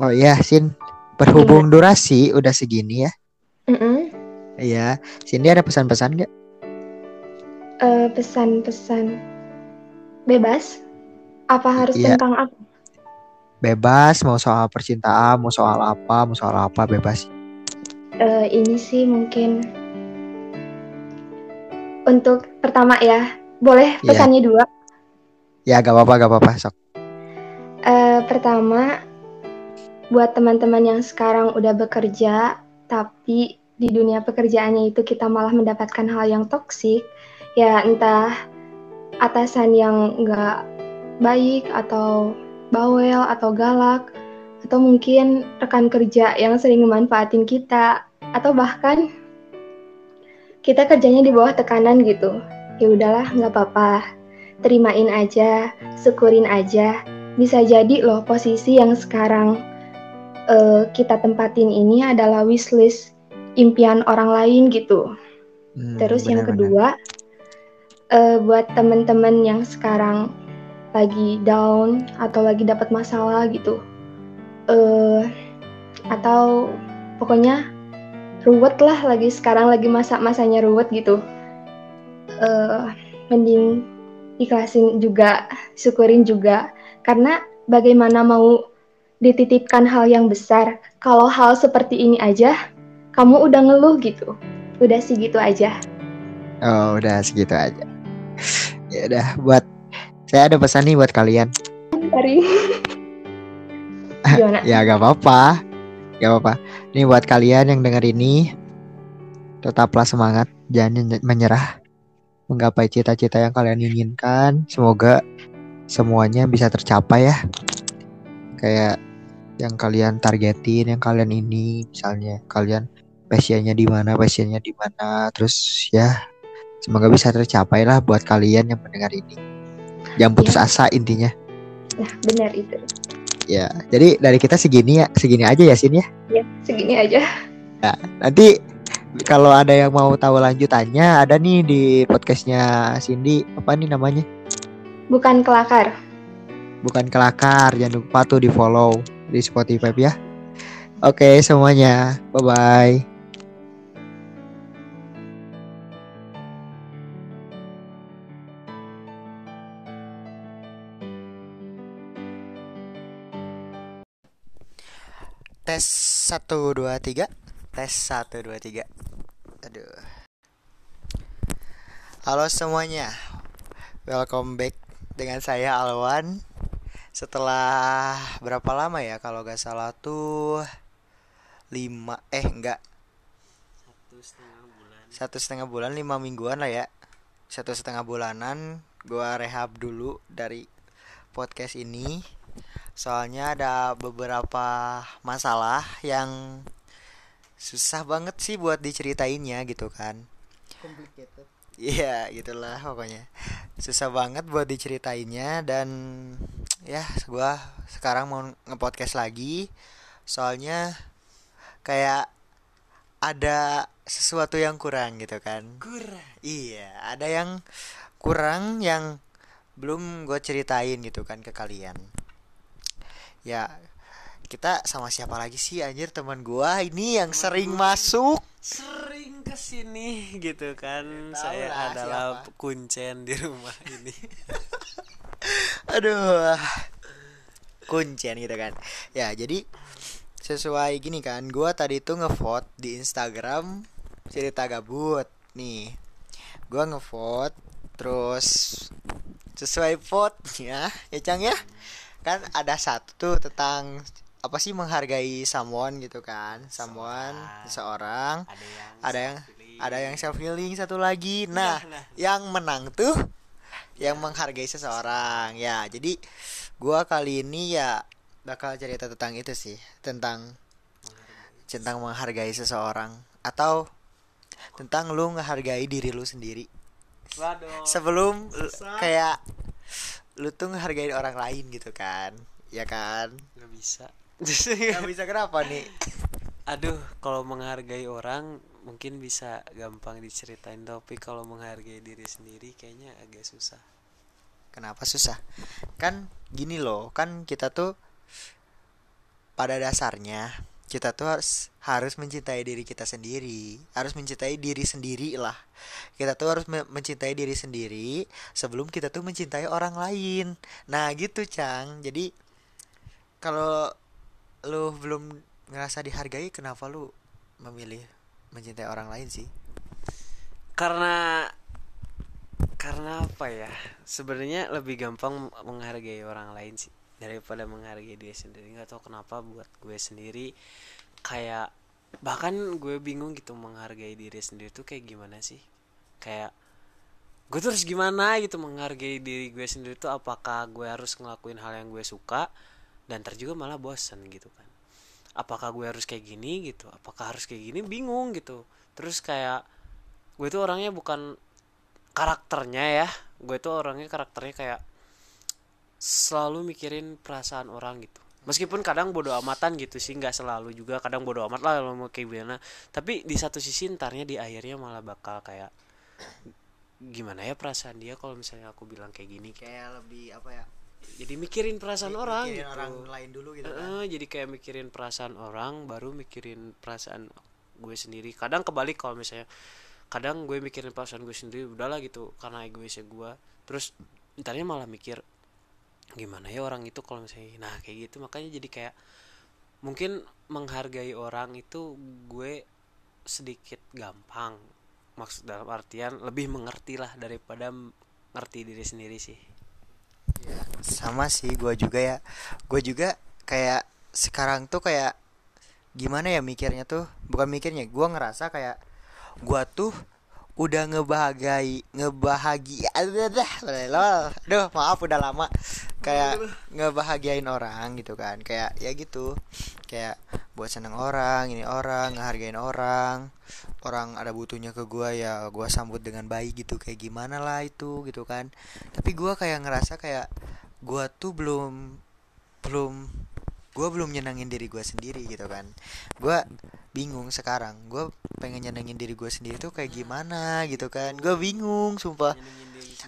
Oh iya sin. Berhubung durasi udah segini ya. Mm-mm. Iya. Cindy ada pesan-pesan nggak? Eh, pesan-pesan bebas. Apa harus Iya. tentang apa? bebas mau soal percintaan mau soal apa mau soal apa bebas Eh, ini sih mungkin untuk pertama ya. Boleh Iya. pesannya dua. ya gak apa-apa gak apa-apa sok Eh, pertama, buat teman-teman yang sekarang udah bekerja, tapi di dunia pekerjaannya itu kita malah mendapatkan hal yang toksik, ya entah atasan yang nggak baik atau bawel atau galak, atau mungkin rekan kerja yang sering memanfaatin kita, atau bahkan kita kerjanya di bawah tekanan gitu. Ya udahlah, nggak apa-apa. Terimain aja, syukurin aja bisa jadi loh posisi yang sekarang eh, kita tempatin ini adalah wishlist impian orang lain gitu. Hmm, Terus yang benar-benar. kedua eh, buat temen-temen yang sekarang lagi down atau lagi dapat masalah gitu, eh atau pokoknya ruwet lah lagi sekarang lagi masa-masanya ruwet gitu. eh mending ikhlasin juga, syukurin juga karena bagaimana mau dititipkan hal yang besar kalau hal seperti ini aja kamu udah ngeluh gitu. Udah sih gitu aja. Oh udah segitu aja <laughs> ya udah buat saya ada pesan nih buat kalian. Dari <laughs> ya gak apa-apa. Gak apa-apa. Nih buat kalian yang dengar ini tetaplah semangat. Jangan menye- menyerah. Menggapai cita-cita yang kalian inginkan. Semoga semuanya bisa tercapai ya. Kayak yang kalian targetin yang kalian ini. Misalnya kalian passionnya di mana passionnya di mana. Terus ya semoga bisa tercapai lah buat kalian yang mendengar ini jangan putus Iya. asa intinya Nah, benar itu. ya jadi dari kita segini ya segini aja ya Sin ya Ya, segini aja. Nanti kalau ada yang mau tahu lanjutannya ada nih di podcastnya Cindy apa nih namanya? Bukan kelakar. Bukan kelakar jangan lupa tuh di follow di Spotify ya. Oke semuanya bye bye. Tes 1 2 3 Tes 1 2 3 Aduh. Halo semuanya. Welcome back dengan saya Alwan. Setelah berapa lama ya kalau gak salah tuh 5 eh enggak satu setengah bulan lima mingguan lah ya. Satu setengah bulanan gua rehab dulu dari podcast ini soalnya ada beberapa masalah yang susah banget sih buat diceritainnya gitu kan. Iya gitulah pokoknya. Susah banget buat diceritainnya dan ya gua sekarang mau ngepodcast lagi. Soalnya kayak ada sesuatu yang kurang gitu kan. Kurang. Iya ada yang kurang yang belum gue ceritain gitu kan ke kalian ya kita sama siapa lagi sih? Anjir teman gua ini yang sering masuk. Sering ke sini gitu kan. Ya, saya lah adalah siapa. kuncen di rumah ini. <laughs> Aduh. Kuncian gitu kan. Ya jadi sesuai gini kan gua tadi tuh ngevote di Instagram cerita gabut. Nih gua ngevote terus sesuai vote ya ya Cang ya kan ada satu tuh tentang apa sih menghargai someone gitu kan someone seseorang ada yang ada yang self-healing. ada yang self healing satu lagi nah, Nah, nah. yang menang tuh yang menghargai seseorang ya jadi gua kali ini ya bakal cerita tentang itu sih tentang tentang menghargai seseorang atau tentang lu ngehargai diri lu sendiri Waduh. sebelum susah. kayak lu tuh ngehargai orang lain gitu kan? Ya kan? Nggak bisa. Nggak bisa kenapa nih? Aduh kalau menghargai orang mungkin bisa gampang diceritain tapi kalau menghargai diri sendiri kayaknya agak susah. Kenapa susah? Kan gini loh, kan kita tuh pada dasarnya kita tuh harus harus mencintai diri kita sendiri, harus mencintai diri sendiri lah. Kita tuh harus me- mencintai diri sendiri sebelum kita tuh mencintai orang lain. Nah, gitu, Cang. Jadi kalau lu belum ngerasa dihargai, kenapa lu memilih mencintai orang lain sih? karena karena apa ya sebenarnya lebih gampang menghargai orang lain sih daripada menghargai diri sendiri. Nggak tahu kenapa buat gue sendiri kayak bahkan gue bingung gitu menghargai diri sendiri tuh kayak gimana sih? Kayak gue terus gimana gitu menghargai diri gue sendiri tuh? Apakah gue harus ngelakuin hal yang gue suka? Dan ntar juga malah bosen gitu kan. Apakah gue harus kayak gini gitu? Apakah harus kayak gini? Bingung gitu. Terus kayak gue tuh orangnya bukan karakternya ya. Gue tuh orangnya karakternya kayak selalu mikirin perasaan orang gitu. Meskipun kadang bodo amatan gitu sih nggak selalu juga kadang bodo amat lah kalau mau kayak gimana. Tapi di satu sisi ntarnya di akhirnya malah bakal kayak gimana ya perasaan dia kalau misalnya aku bilang kayak gini Kayak lebih apa ya? jadi mikirin perasaan orang Mikirin gitu. orang lain dulu gitu kan. Heeh, jadi kayak mikirin perasaan orang baru mikirin perasaan gue sendiri. Kadang kebalik kalau misalnya kadang gue mikirin perasaan gue sendiri udahlah gitu karena egoisnya gue terus entarnya malah mikir gimana ya orang itu kalau misalnya nah kayak gitu. Makanya jadi kayak mungkin menghargai orang itu gue sedikit gampang. Maksud dalam artian lebih mengerti lah daripada ngerti diri sendiri sih. Sama sih gue juga ya. Gue juga kayak sekarang tuh kayak gimana ya mikirnya tuh? Bukan mikirnya gue ngerasa kayak gue tuh udah ngebahagai ngebahagia aduh maaf udah lama kayak ngebahagiain orang gitu kan. Kayak ya gitu. Kayak buat seneng orang ini orang ngehargain orang. Orang ada butuhnya ke gua ya gua sambut dengan baik gitu. Kayak gimana lah itu gitu kan. Tapi gua kayak ngerasa kayak gua tuh belum belum gua belum nyenengin diri gua sendiri gitu kan. Gua bingung sekarang. Gua pengen nyenengin diri gua sendiri tuh kayak gimana gitu kan. Gua bingung sumpah.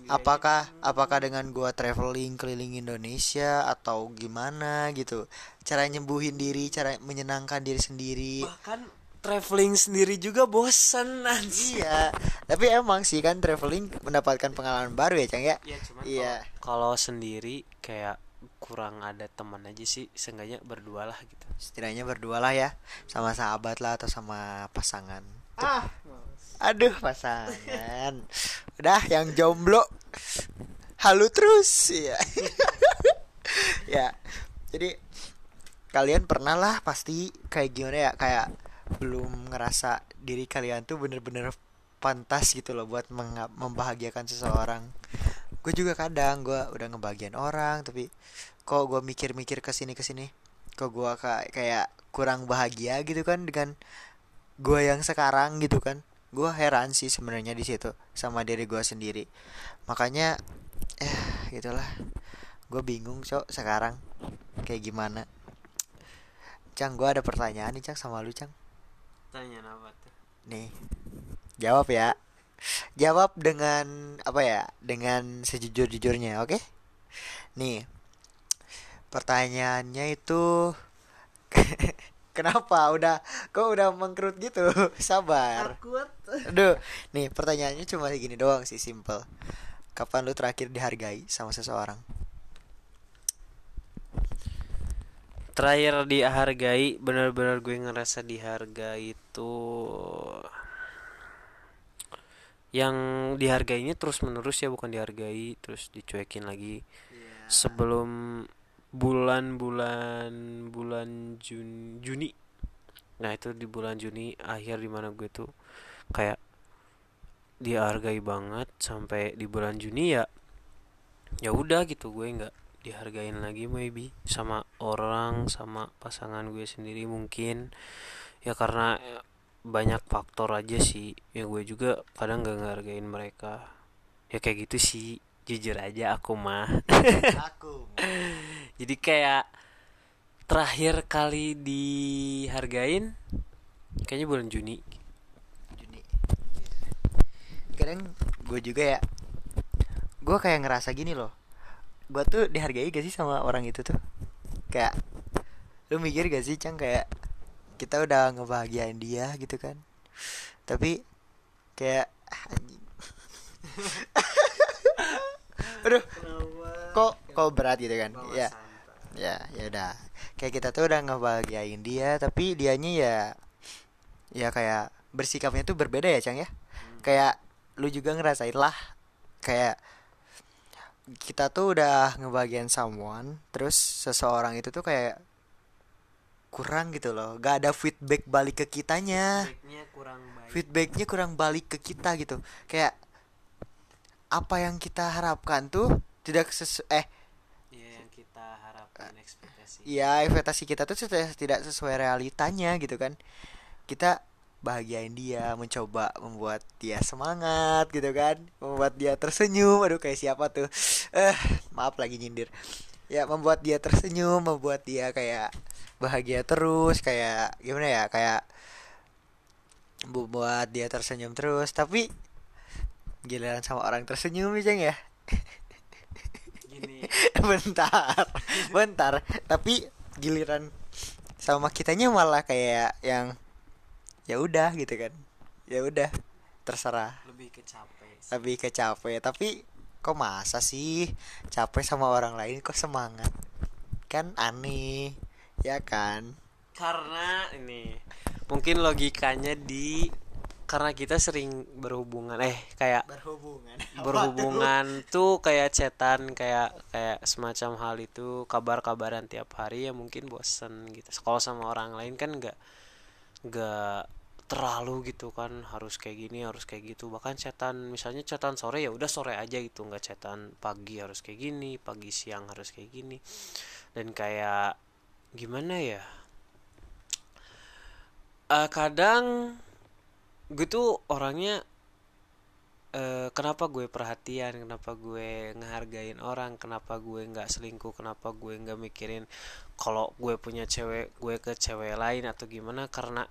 Apakah apakah dengan gua traveling keliling Indonesia atau gimana gitu. Cara nyembuhin diri cara menyenangkan diri sendiri. Bahkan traveling sendiri juga bosan anjir iya. Tapi emang sih kan traveling mendapatkan pengalaman baru ya cang ya? Ya cuman Iya. kalau sendiri kayak kurang ada teman aja sih seenggaknya berdua lah gitu. Setidaknya berdua lah ya sama sahabat lah atau sama pasangan. Ah. Aduh pasangan. Udah yang jomblo. Halu terus. Ya <laughs> ya jadi kalian pernah lah pasti kayak gimana ya kayak belum ngerasa diri kalian tuh bener-bener pantas gitu loh buat membahagiakan seseorang. Gue juga kadang gue udah ngebagian orang tapi kok gue mikir-mikir ke sini ke sini kok gue kayak kayak kurang bahagia gitu kan dengan gue yang sekarang gitu kan. Gue heran sih sebenarnya di situ sama diri gue sendiri. Makanya eh gitulah. Gue bingung cok sekarang kayak gimana? Cang gue ada pertanyaan nih Cang sama lu Cang. Tanya apa tuh? Nih jawab ya. Jawab dengan apa ya dengan sejujur jujurnya oke? Nih pertanyaannya itu <laughs> kenapa udah kok udah mengkerut gitu? <laughs> Sabar. Aduh nih pertanyaannya cuma gini doang sih simple. Kapan lu terakhir dihargai sama seseorang? Terakhir dihargai benar-benar gue ngerasa dihargai itu yang dihargainya terus menerus ya bukan dihargai terus dicuekin lagi. Sebelum bulan-bulan bulan Jun Juni. Nah itu di bulan Juni akhir di mana gue tuh kayak dihargai banget sampai di bulan Juni ya ya udah gitu gue nggak dihargain lagi maybe sama orang sama pasangan gue sendiri mungkin. Ya karena banyak faktor aja sih ya gue juga kadang nggak ngehargain mereka. Ya kayak gitu sih jujur aja aku mah. Aku <laughs> jadi kayak terakhir kali dihargain kayaknya bulan Juni. Juni. Kadang gue juga ya gue kayak ngerasa gini loh. Gue tuh dihargai gak sih sama orang itu tuh? Kayak lu mikir gak sih cang kayak kita udah ngebahagiain dia gitu kan? Tapi kayak ah, anjing. <laughs> Aduh kok kok berat gitu kan? Ya ya ya udah. Kayak kita tuh udah ngebahagiain dia tapi dianya ya ya kayak bersikapnya tuh berbeda ya cang ya? Kayak lu juga ngerasain lah kayak kita tuh udah ngebagian someone terus seseorang itu tuh kayak kurang gitu loh. Gak ada feedback balik ke kitanya. Feedbacknya kurang baik. Feedbacknya kurang balik ke kita gitu. Kayak apa yang kita harapkan tuh tidak sesu eh ya yang kita harapkan ekspektasi. Ya ekspektasi kita tuh tidak tidak sesuai realitanya gitu kan. Kita bahagiain dia mencoba membuat dia semangat gitu kan. Membuat dia tersenyum. Aduh kayak siapa tuh? Eh maaf lagi nyindir. Ya membuat dia tersenyum membuat dia kayak bahagia terus kayak gimana ya kayak buat dia tersenyum terus. Tapi giliran sama orang tersenyum Jeng, ya <laughs> gini <laughs> bentar bentar. Tapi giliran sama kitanya malah kayak yang ya udah gitu kan. Ya udah terserah. Lebih kecapek sih. lebih ke capek. Tapi kok masa sih capek sama orang lain? Kok semangat? Kan aneh ya kan? Karena ini mungkin logikanya di karena kita sering berhubungan eh kayak berhubungan. <laughs> Berhubungan tuh? kayak cetan kayak kayak semacam hal itu kabar-kabaran tiap hari ya mungkin bosen gitu. Kalau sama orang lain kan nggak nggak terlalu gitu kan harus kayak gini harus kayak gitu. Bahkan cetan misalnya cetan sore ya udah sore aja gitu nggak cetan pagi harus kayak gini pagi siang harus kayak gini. Dan kayak gimana ya? Eh, kadang gue tuh orangnya eh, kenapa gue perhatian kenapa gue ngehargain orang kenapa gue nggak selingkuh kenapa gue nggak mikirin kalau gue punya cewek gue ke cewek lain atau gimana. Karena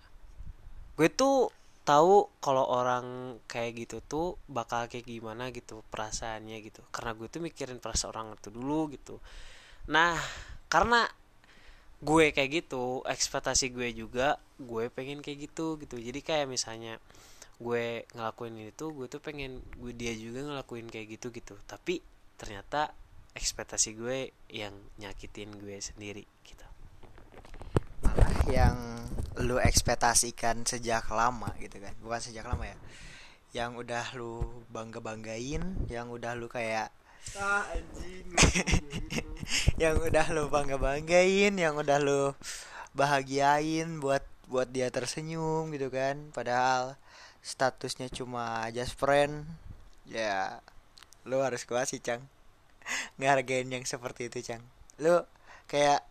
gue tuh tahu kalau orang kayak gitu tuh bakal kayak gimana gitu perasaannya gitu. Karena gue tuh mikirin perasaan orang itu dulu gitu. Nah karena gue kayak gitu ekspektasi gue juga gue pengen kayak gitu gitu. Jadi kayak misalnya gue ngelakuin itu gue tuh pengen gue dia juga ngelakuin kayak gitu gitu. Tapi ternyata ekspektasi gue yang nyakitin gue sendiri gitu. Malah yang lu ekspektasikan sejak lama gitu kan. Bukan sejak lama ya. Yang udah lu bangga banggain yang udah lu kayak ah anjing yang udah lu bangga banggain yang udah lu bahagiain buat buat dia tersenyum gitu kan. Padahal statusnya cuma just friend ya lu harus kuat sih cang <laughs> ngehargain yang seperti itu cang lu kayak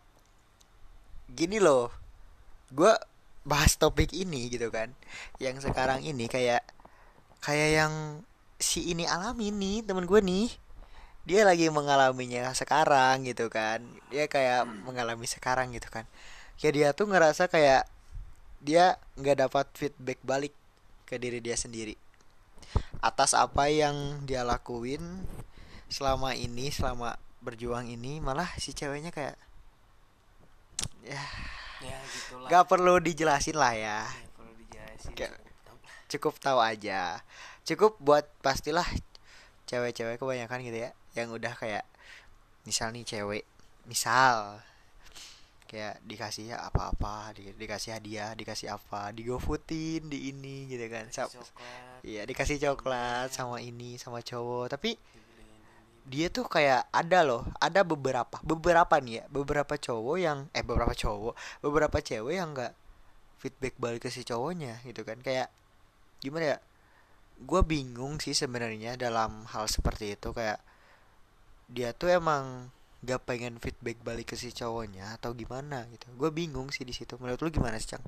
gini loh gue bahas topik ini gitu kan. Yang sekarang ini kayak kayak yang si ini alami nih temen gue nih dia lagi mengalaminya sekarang gitu kan. Dia kayak mengalami sekarang gitu kan. Kayak dia tuh ngerasa kayak dia nggak dapat feedback balik ke diri dia sendiri. Atas apa yang dia lakuin selama ini selama berjuang ini malah si ceweknya kayak ya ya gitulah. gak perlu dijelasin lah ya. Ya, perlu dijelasin. Cukup tahu aja. Cukup buat pastilah cewek-cewek kebanyakan gitu ya yang udah kayak misal nih cewek misal kayak dikasih apa-apa di- dikasih hadiah dikasih apa digofutin di ini gitu kan. Sa- iya dikasih coklat sama ini sama cowok. Tapi dia tuh kayak ada loh ada beberapa beberapa nih ya beberapa cowok yang eh beberapa cowok beberapa cewek yang nggak feedback balik ke si cowoknya gitu kan. Kayak gimana ya gue bingung sih sebenarnya dalam hal seperti itu. Kayak dia tuh emang gak pengen feedback balik ke si cowoknya atau gimana gitu. Gue bingung sih di situ. Menurut lu gimana sih cang?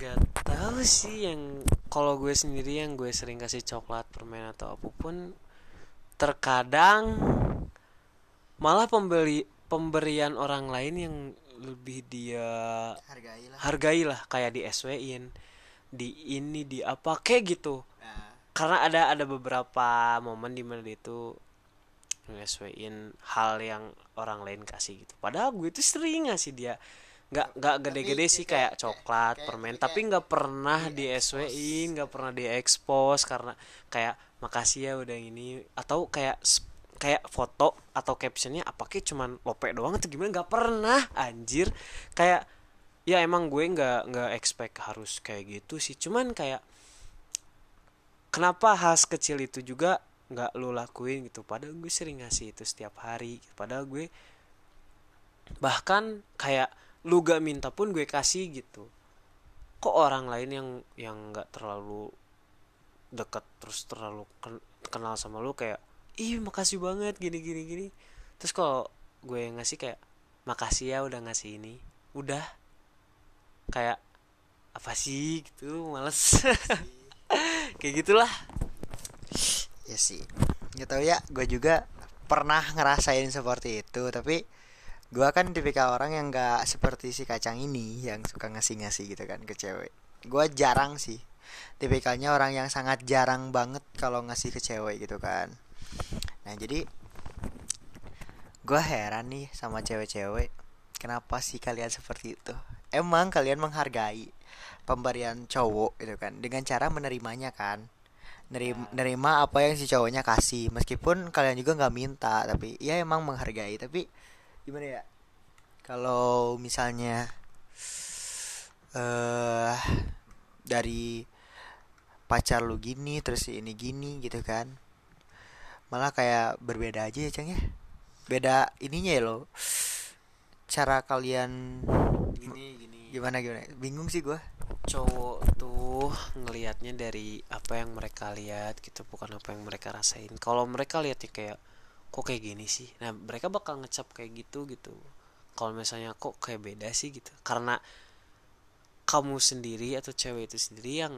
Gak tahu sih yang kalau gue sendiri yang gue sering kasih coklat permen atau apa pun terkadang malah pembeli pemberian orang lain yang lebih dia hargailah. hargai lah kayak di SW-in di ini di apa kayak gitu karena ada ada beberapa momen di mana dia itu nge-SW-in hal yang orang lain kasih gitu. Padahal gue itu sering ngasih dia. Nggak nggak gede-gede sih kayak coklat kayak- permen. kayak- tapi nggak pernah di SW-in nggak pernah di expose karena kayak makasih ya udah ini. Atau kayak kayak foto atau captionnya apa kayak cuman lope doang atau gimana? Nggak pernah anjir. Kayak ya emang gue nggak nggak expect harus kayak gitu sih. Cuman kayak kenapa hal kecil itu juga nggak lu lakuin gitu? Padahal gue sering ngasih itu setiap hari gitu. padahal gue bahkan kayak lu gak minta pun gue kasih gitu. Kok orang lain yang yang nggak terlalu deket terus terlalu ken- kenal sama lu kayak ih makasih banget gini gini gini. Terus kalau gue ngasih kayak makasih ya udah ngasih ini. Udah. Kayak apa sih? Gitu males <laughs> kayak gitulah. Ya sih. Nggak tahu ya gue juga pernah ngerasain seperti itu tapi gue kan tipikal orang yang nggak seperti si kacang ini yang suka ngasih-ngasih gitu kan ke cewek. Gue jarang sih. Tipikalnya orang yang sangat jarang banget kalau ngasih ke cewek gitu kan. Nah jadi gue heran nih sama cewek-cewek kenapa sih kalian seperti itu? Emang kalian menghargai pemberian cowok gitu kan. Dengan cara menerimanya kan. Nerima, nerima apa yang si cowoknya kasih. Meskipun kalian juga nggak minta tapi ya emang menghargai. Tapi gimana ya? Kalau misalnya eh dari pacar lu gini terus ini gini gitu kan. Malah kayak berbeda aja ya ceng ya. Beda ininya ya lo cara kalian gini gimana gimana? Bingung sih gua. Cowok tuh ngelihatnya dari apa yang mereka lihat gitu bukan apa yang mereka rasain. Kalau mereka lihatnya kayak kok kayak gini sih? Nah mereka bakal ngecap kayak gitu gitu. Kalau misalnya kok kayak beda sih? gitu. Karena kamu sendiri atau cewek itu sendiri yang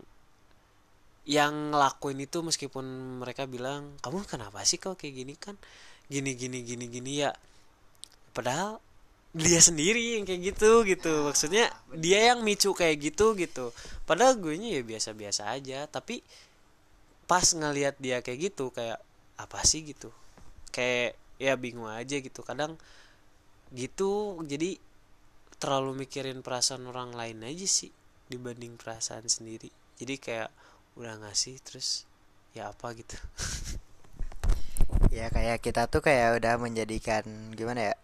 yang ngelakuin itu meskipun mereka bilang kamu kenapa sih kok kayak gini kan? Gini gini gini gini ya. Padahal dia sendiri yang kayak gitu gitu. Maksudnya dia yang micu kayak gitu gitu. Padahal gue nya ya biasa-biasa aja. Tapi pas ngelihat dia kayak gitu kayak apa sih? gitu. Kayak ya bingung aja gitu. Kadang gitu jadi terlalu mikirin perasaan orang lain aja sih dibanding perasaan sendiri. Jadi kayak udah ngasih terus ya apa? gitu. <laughs> Ya kayak kita tuh kayak udah menjadikan gimana ya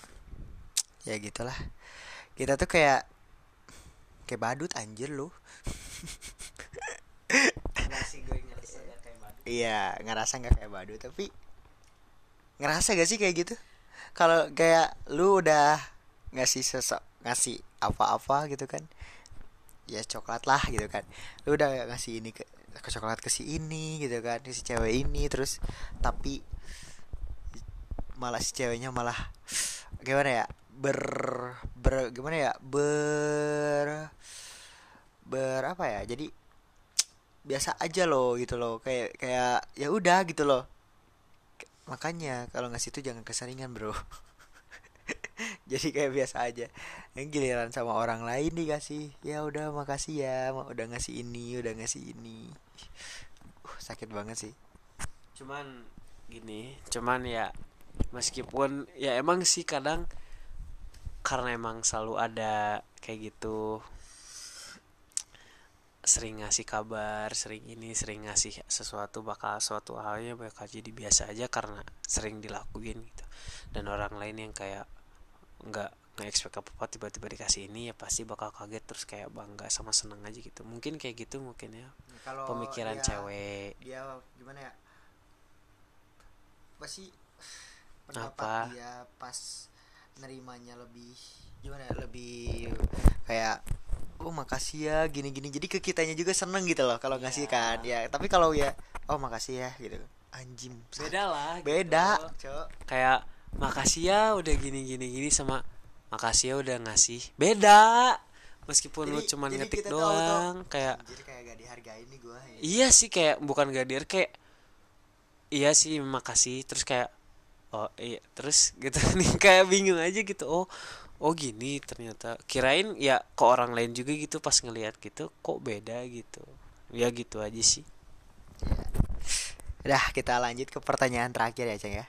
ya gitulah. Kita tuh kayak kayak badut anjir lu. Iya ngerasa nggak kayak badut tapi ngerasa gak sih kayak gitu? Kalau kayak lu udah ngasih sesok ngasih apa-apa gitu kan ya coklat lah gitu kan. Lu udah ngasih ini ke, ke coklat ke si ini gitu kan ke si cewek ini terus tapi malah si ceweknya malah gimana ya ber ber gimana ya? Ber ber apa ya? Jadi biasa aja loh gitu loh. Kayak kayak ya udah gitu loh. Makanya kalau ngasih itu jangan keseringan bro. <laughs> Jadi kayak biasa aja. Yang giliran sama orang lain dikasih. Ya udah makasih ya. Udah ngasih ini udah ngasih ini. Uh, sakit banget sih. Cuman gini cuman ya meskipun ya emang sih kadang karena emang selalu ada kayak gitu. Sering ngasih kabar sering ini sering ngasih sesuatu bakal suatu halnya bakal jadi biasa aja karena sering dilakuin gitu. Dan orang lain yang kayak nggak nggak expect apa apa tiba-tiba dikasih ini ya pasti bakal kaget terus kayak bangga sama seneng aja gitu. Mungkin kayak gitu mungkin ya kalau pemikiran dia- cewek. dia gimana ya? Pasti Apa? pendapat dia pas nerimanya lebih gimana ya lebih kayak oh makasih ya gini gini jadi ke kitanya juga seneng gitu loh kalau ngasih Iya. kan. Ya tapi kalau ya oh makasih ya gitu. Anjing. Beda lah beda gitu. cok. Kayak makasih ya udah gini gini gini sama makasih ya udah ngasih. Beda. Meskipun lu Jadi- cuman jadi ngetik kita tahu doang tuh, kayak anjir kayak gak dihargain nih gua ya. iya sih kayak bukan gadir kayak iya sih makasih. Terus kayak oh iya terus gitu. <laughs> Nih kayak bingung aja gitu. Oh oh gini ternyata. Kirain ya ke orang lain juga gitu pas ngelihat gitu kok beda gitu. Ya gitu aja sih. Udah kita lanjut ke pertanyaan terakhir ya Ceng ya.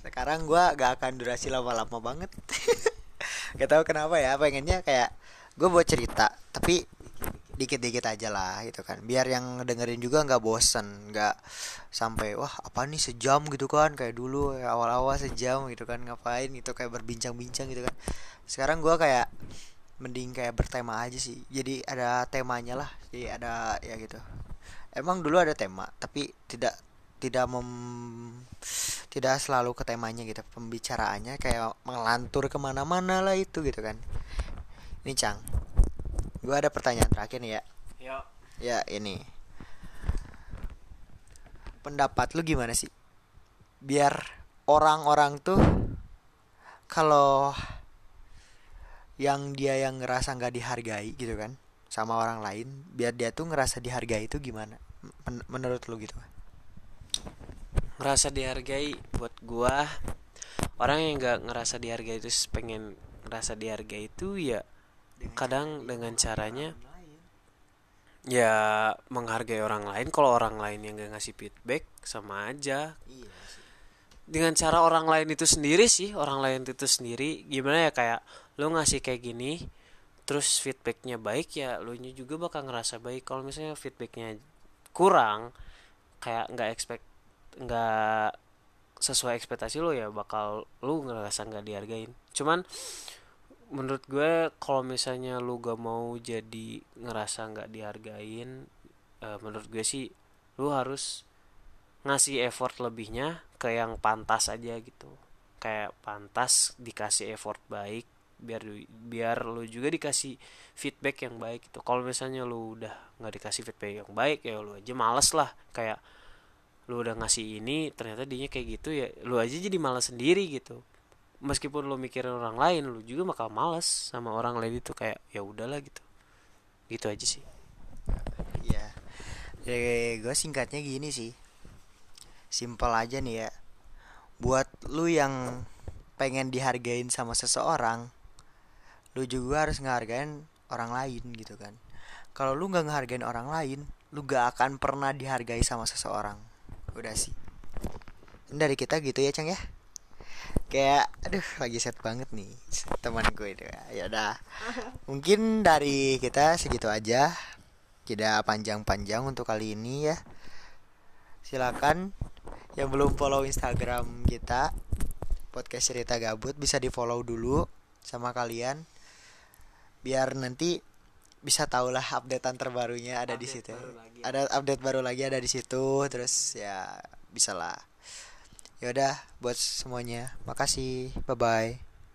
Sekarang gua gak akan durasi lama-lama banget. <laughs> Gak tahu kenapa ya pengennya kayak gue buat cerita Tapi dikit-dikit aja lah gitu kan. Biar yang dengerin juga nggak bosen nggak sampai wah apa nih sejam gitu kan. Kayak dulu ya, awal-awal sejam gitu kan. Ngapain gitu kayak berbincang-bincang gitu kan. Sekarang gua kayak mending kayak bertema aja sih. Jadi ada temanya lah. Jadi ada ya gitu. Emang dulu ada tema tapi tidak tidak mem tidak selalu ke temanya gitu. Pembicaraannya kayak melantur ke mana-mana lah itu gitu kan. Ini cang gua ada pertanyaan terakhir nih ya. Yuk ya ini. Pendapat lu gimana sih? Biar orang-orang tuh kalau yang dia yang ngerasa nggak dihargai gitu kan sama orang lain biar dia tuh ngerasa dihargai itu gimana? Men- menurut lu gitu. Ngerasa dihargai buat gua. Orang yang nggak ngerasa dihargai itu pengen ngerasa dihargai itu ya kadang dengan caranya ya menghargai orang lain kalau orang lain yang nggak ngasih feedback sama aja. Iya sih. Dengan cara orang lain itu sendiri sih orang lain itu sendiri gimana ya kayak lu ngasih kayak gini terus feedbacknya baik ya lu nya juga bakal ngerasa baik. Kalau misalnya feedbacknya kurang kayak nggak expect nggak sesuai ekspektasi lo ya bakal lu ngerasa nggak dihargain. Cuman menurut gue kalau misalnya lu gak mau jadi ngerasa nggak dihargain eh, menurut gue sih lu harus ngasih effort lebihnya ke yang pantas aja gitu. Kayak pantas dikasih effort baik biar biar lu juga dikasih feedback yang baik gitu. Kalau misalnya lu udah nggak dikasih feedback yang baik ya lu aja males lah. Kayak lu udah ngasih ini ternyata dianya kayak gitu ya lu aja jadi malas sendiri gitu meskipun lu mikirin orang lain lu juga bakal males sama orang lain itu kayak ya udahlah gitu gitu aja sih Iya. Ya, gue singkatnya gini sih. Simpel aja nih ya. Buat lu yang pengen dihargain sama seseorang, lu juga harus ngehargain orang lain gitu kan. Kalau lu nggak ngehargain orang lain, lu gak akan pernah dihargai sama seseorang. Udah sih. Dari kita gitu ya, Cang ya. Kayak aduh lagi set banget nih teman gue itu. Ya udah. Mungkin dari kita segitu aja. Tidak panjang-panjang untuk kali ini ya. Silakan yang belum follow Instagram kita podcast cerita gabut bisa di follow dulu sama kalian. Biar nanti bisa tahulah updatean terbarunya ada di Update situ. baru lagi. ada update baru lagi ada di situ terus ya bisa lah yaudah buat semuanya. Makasih. Bye bye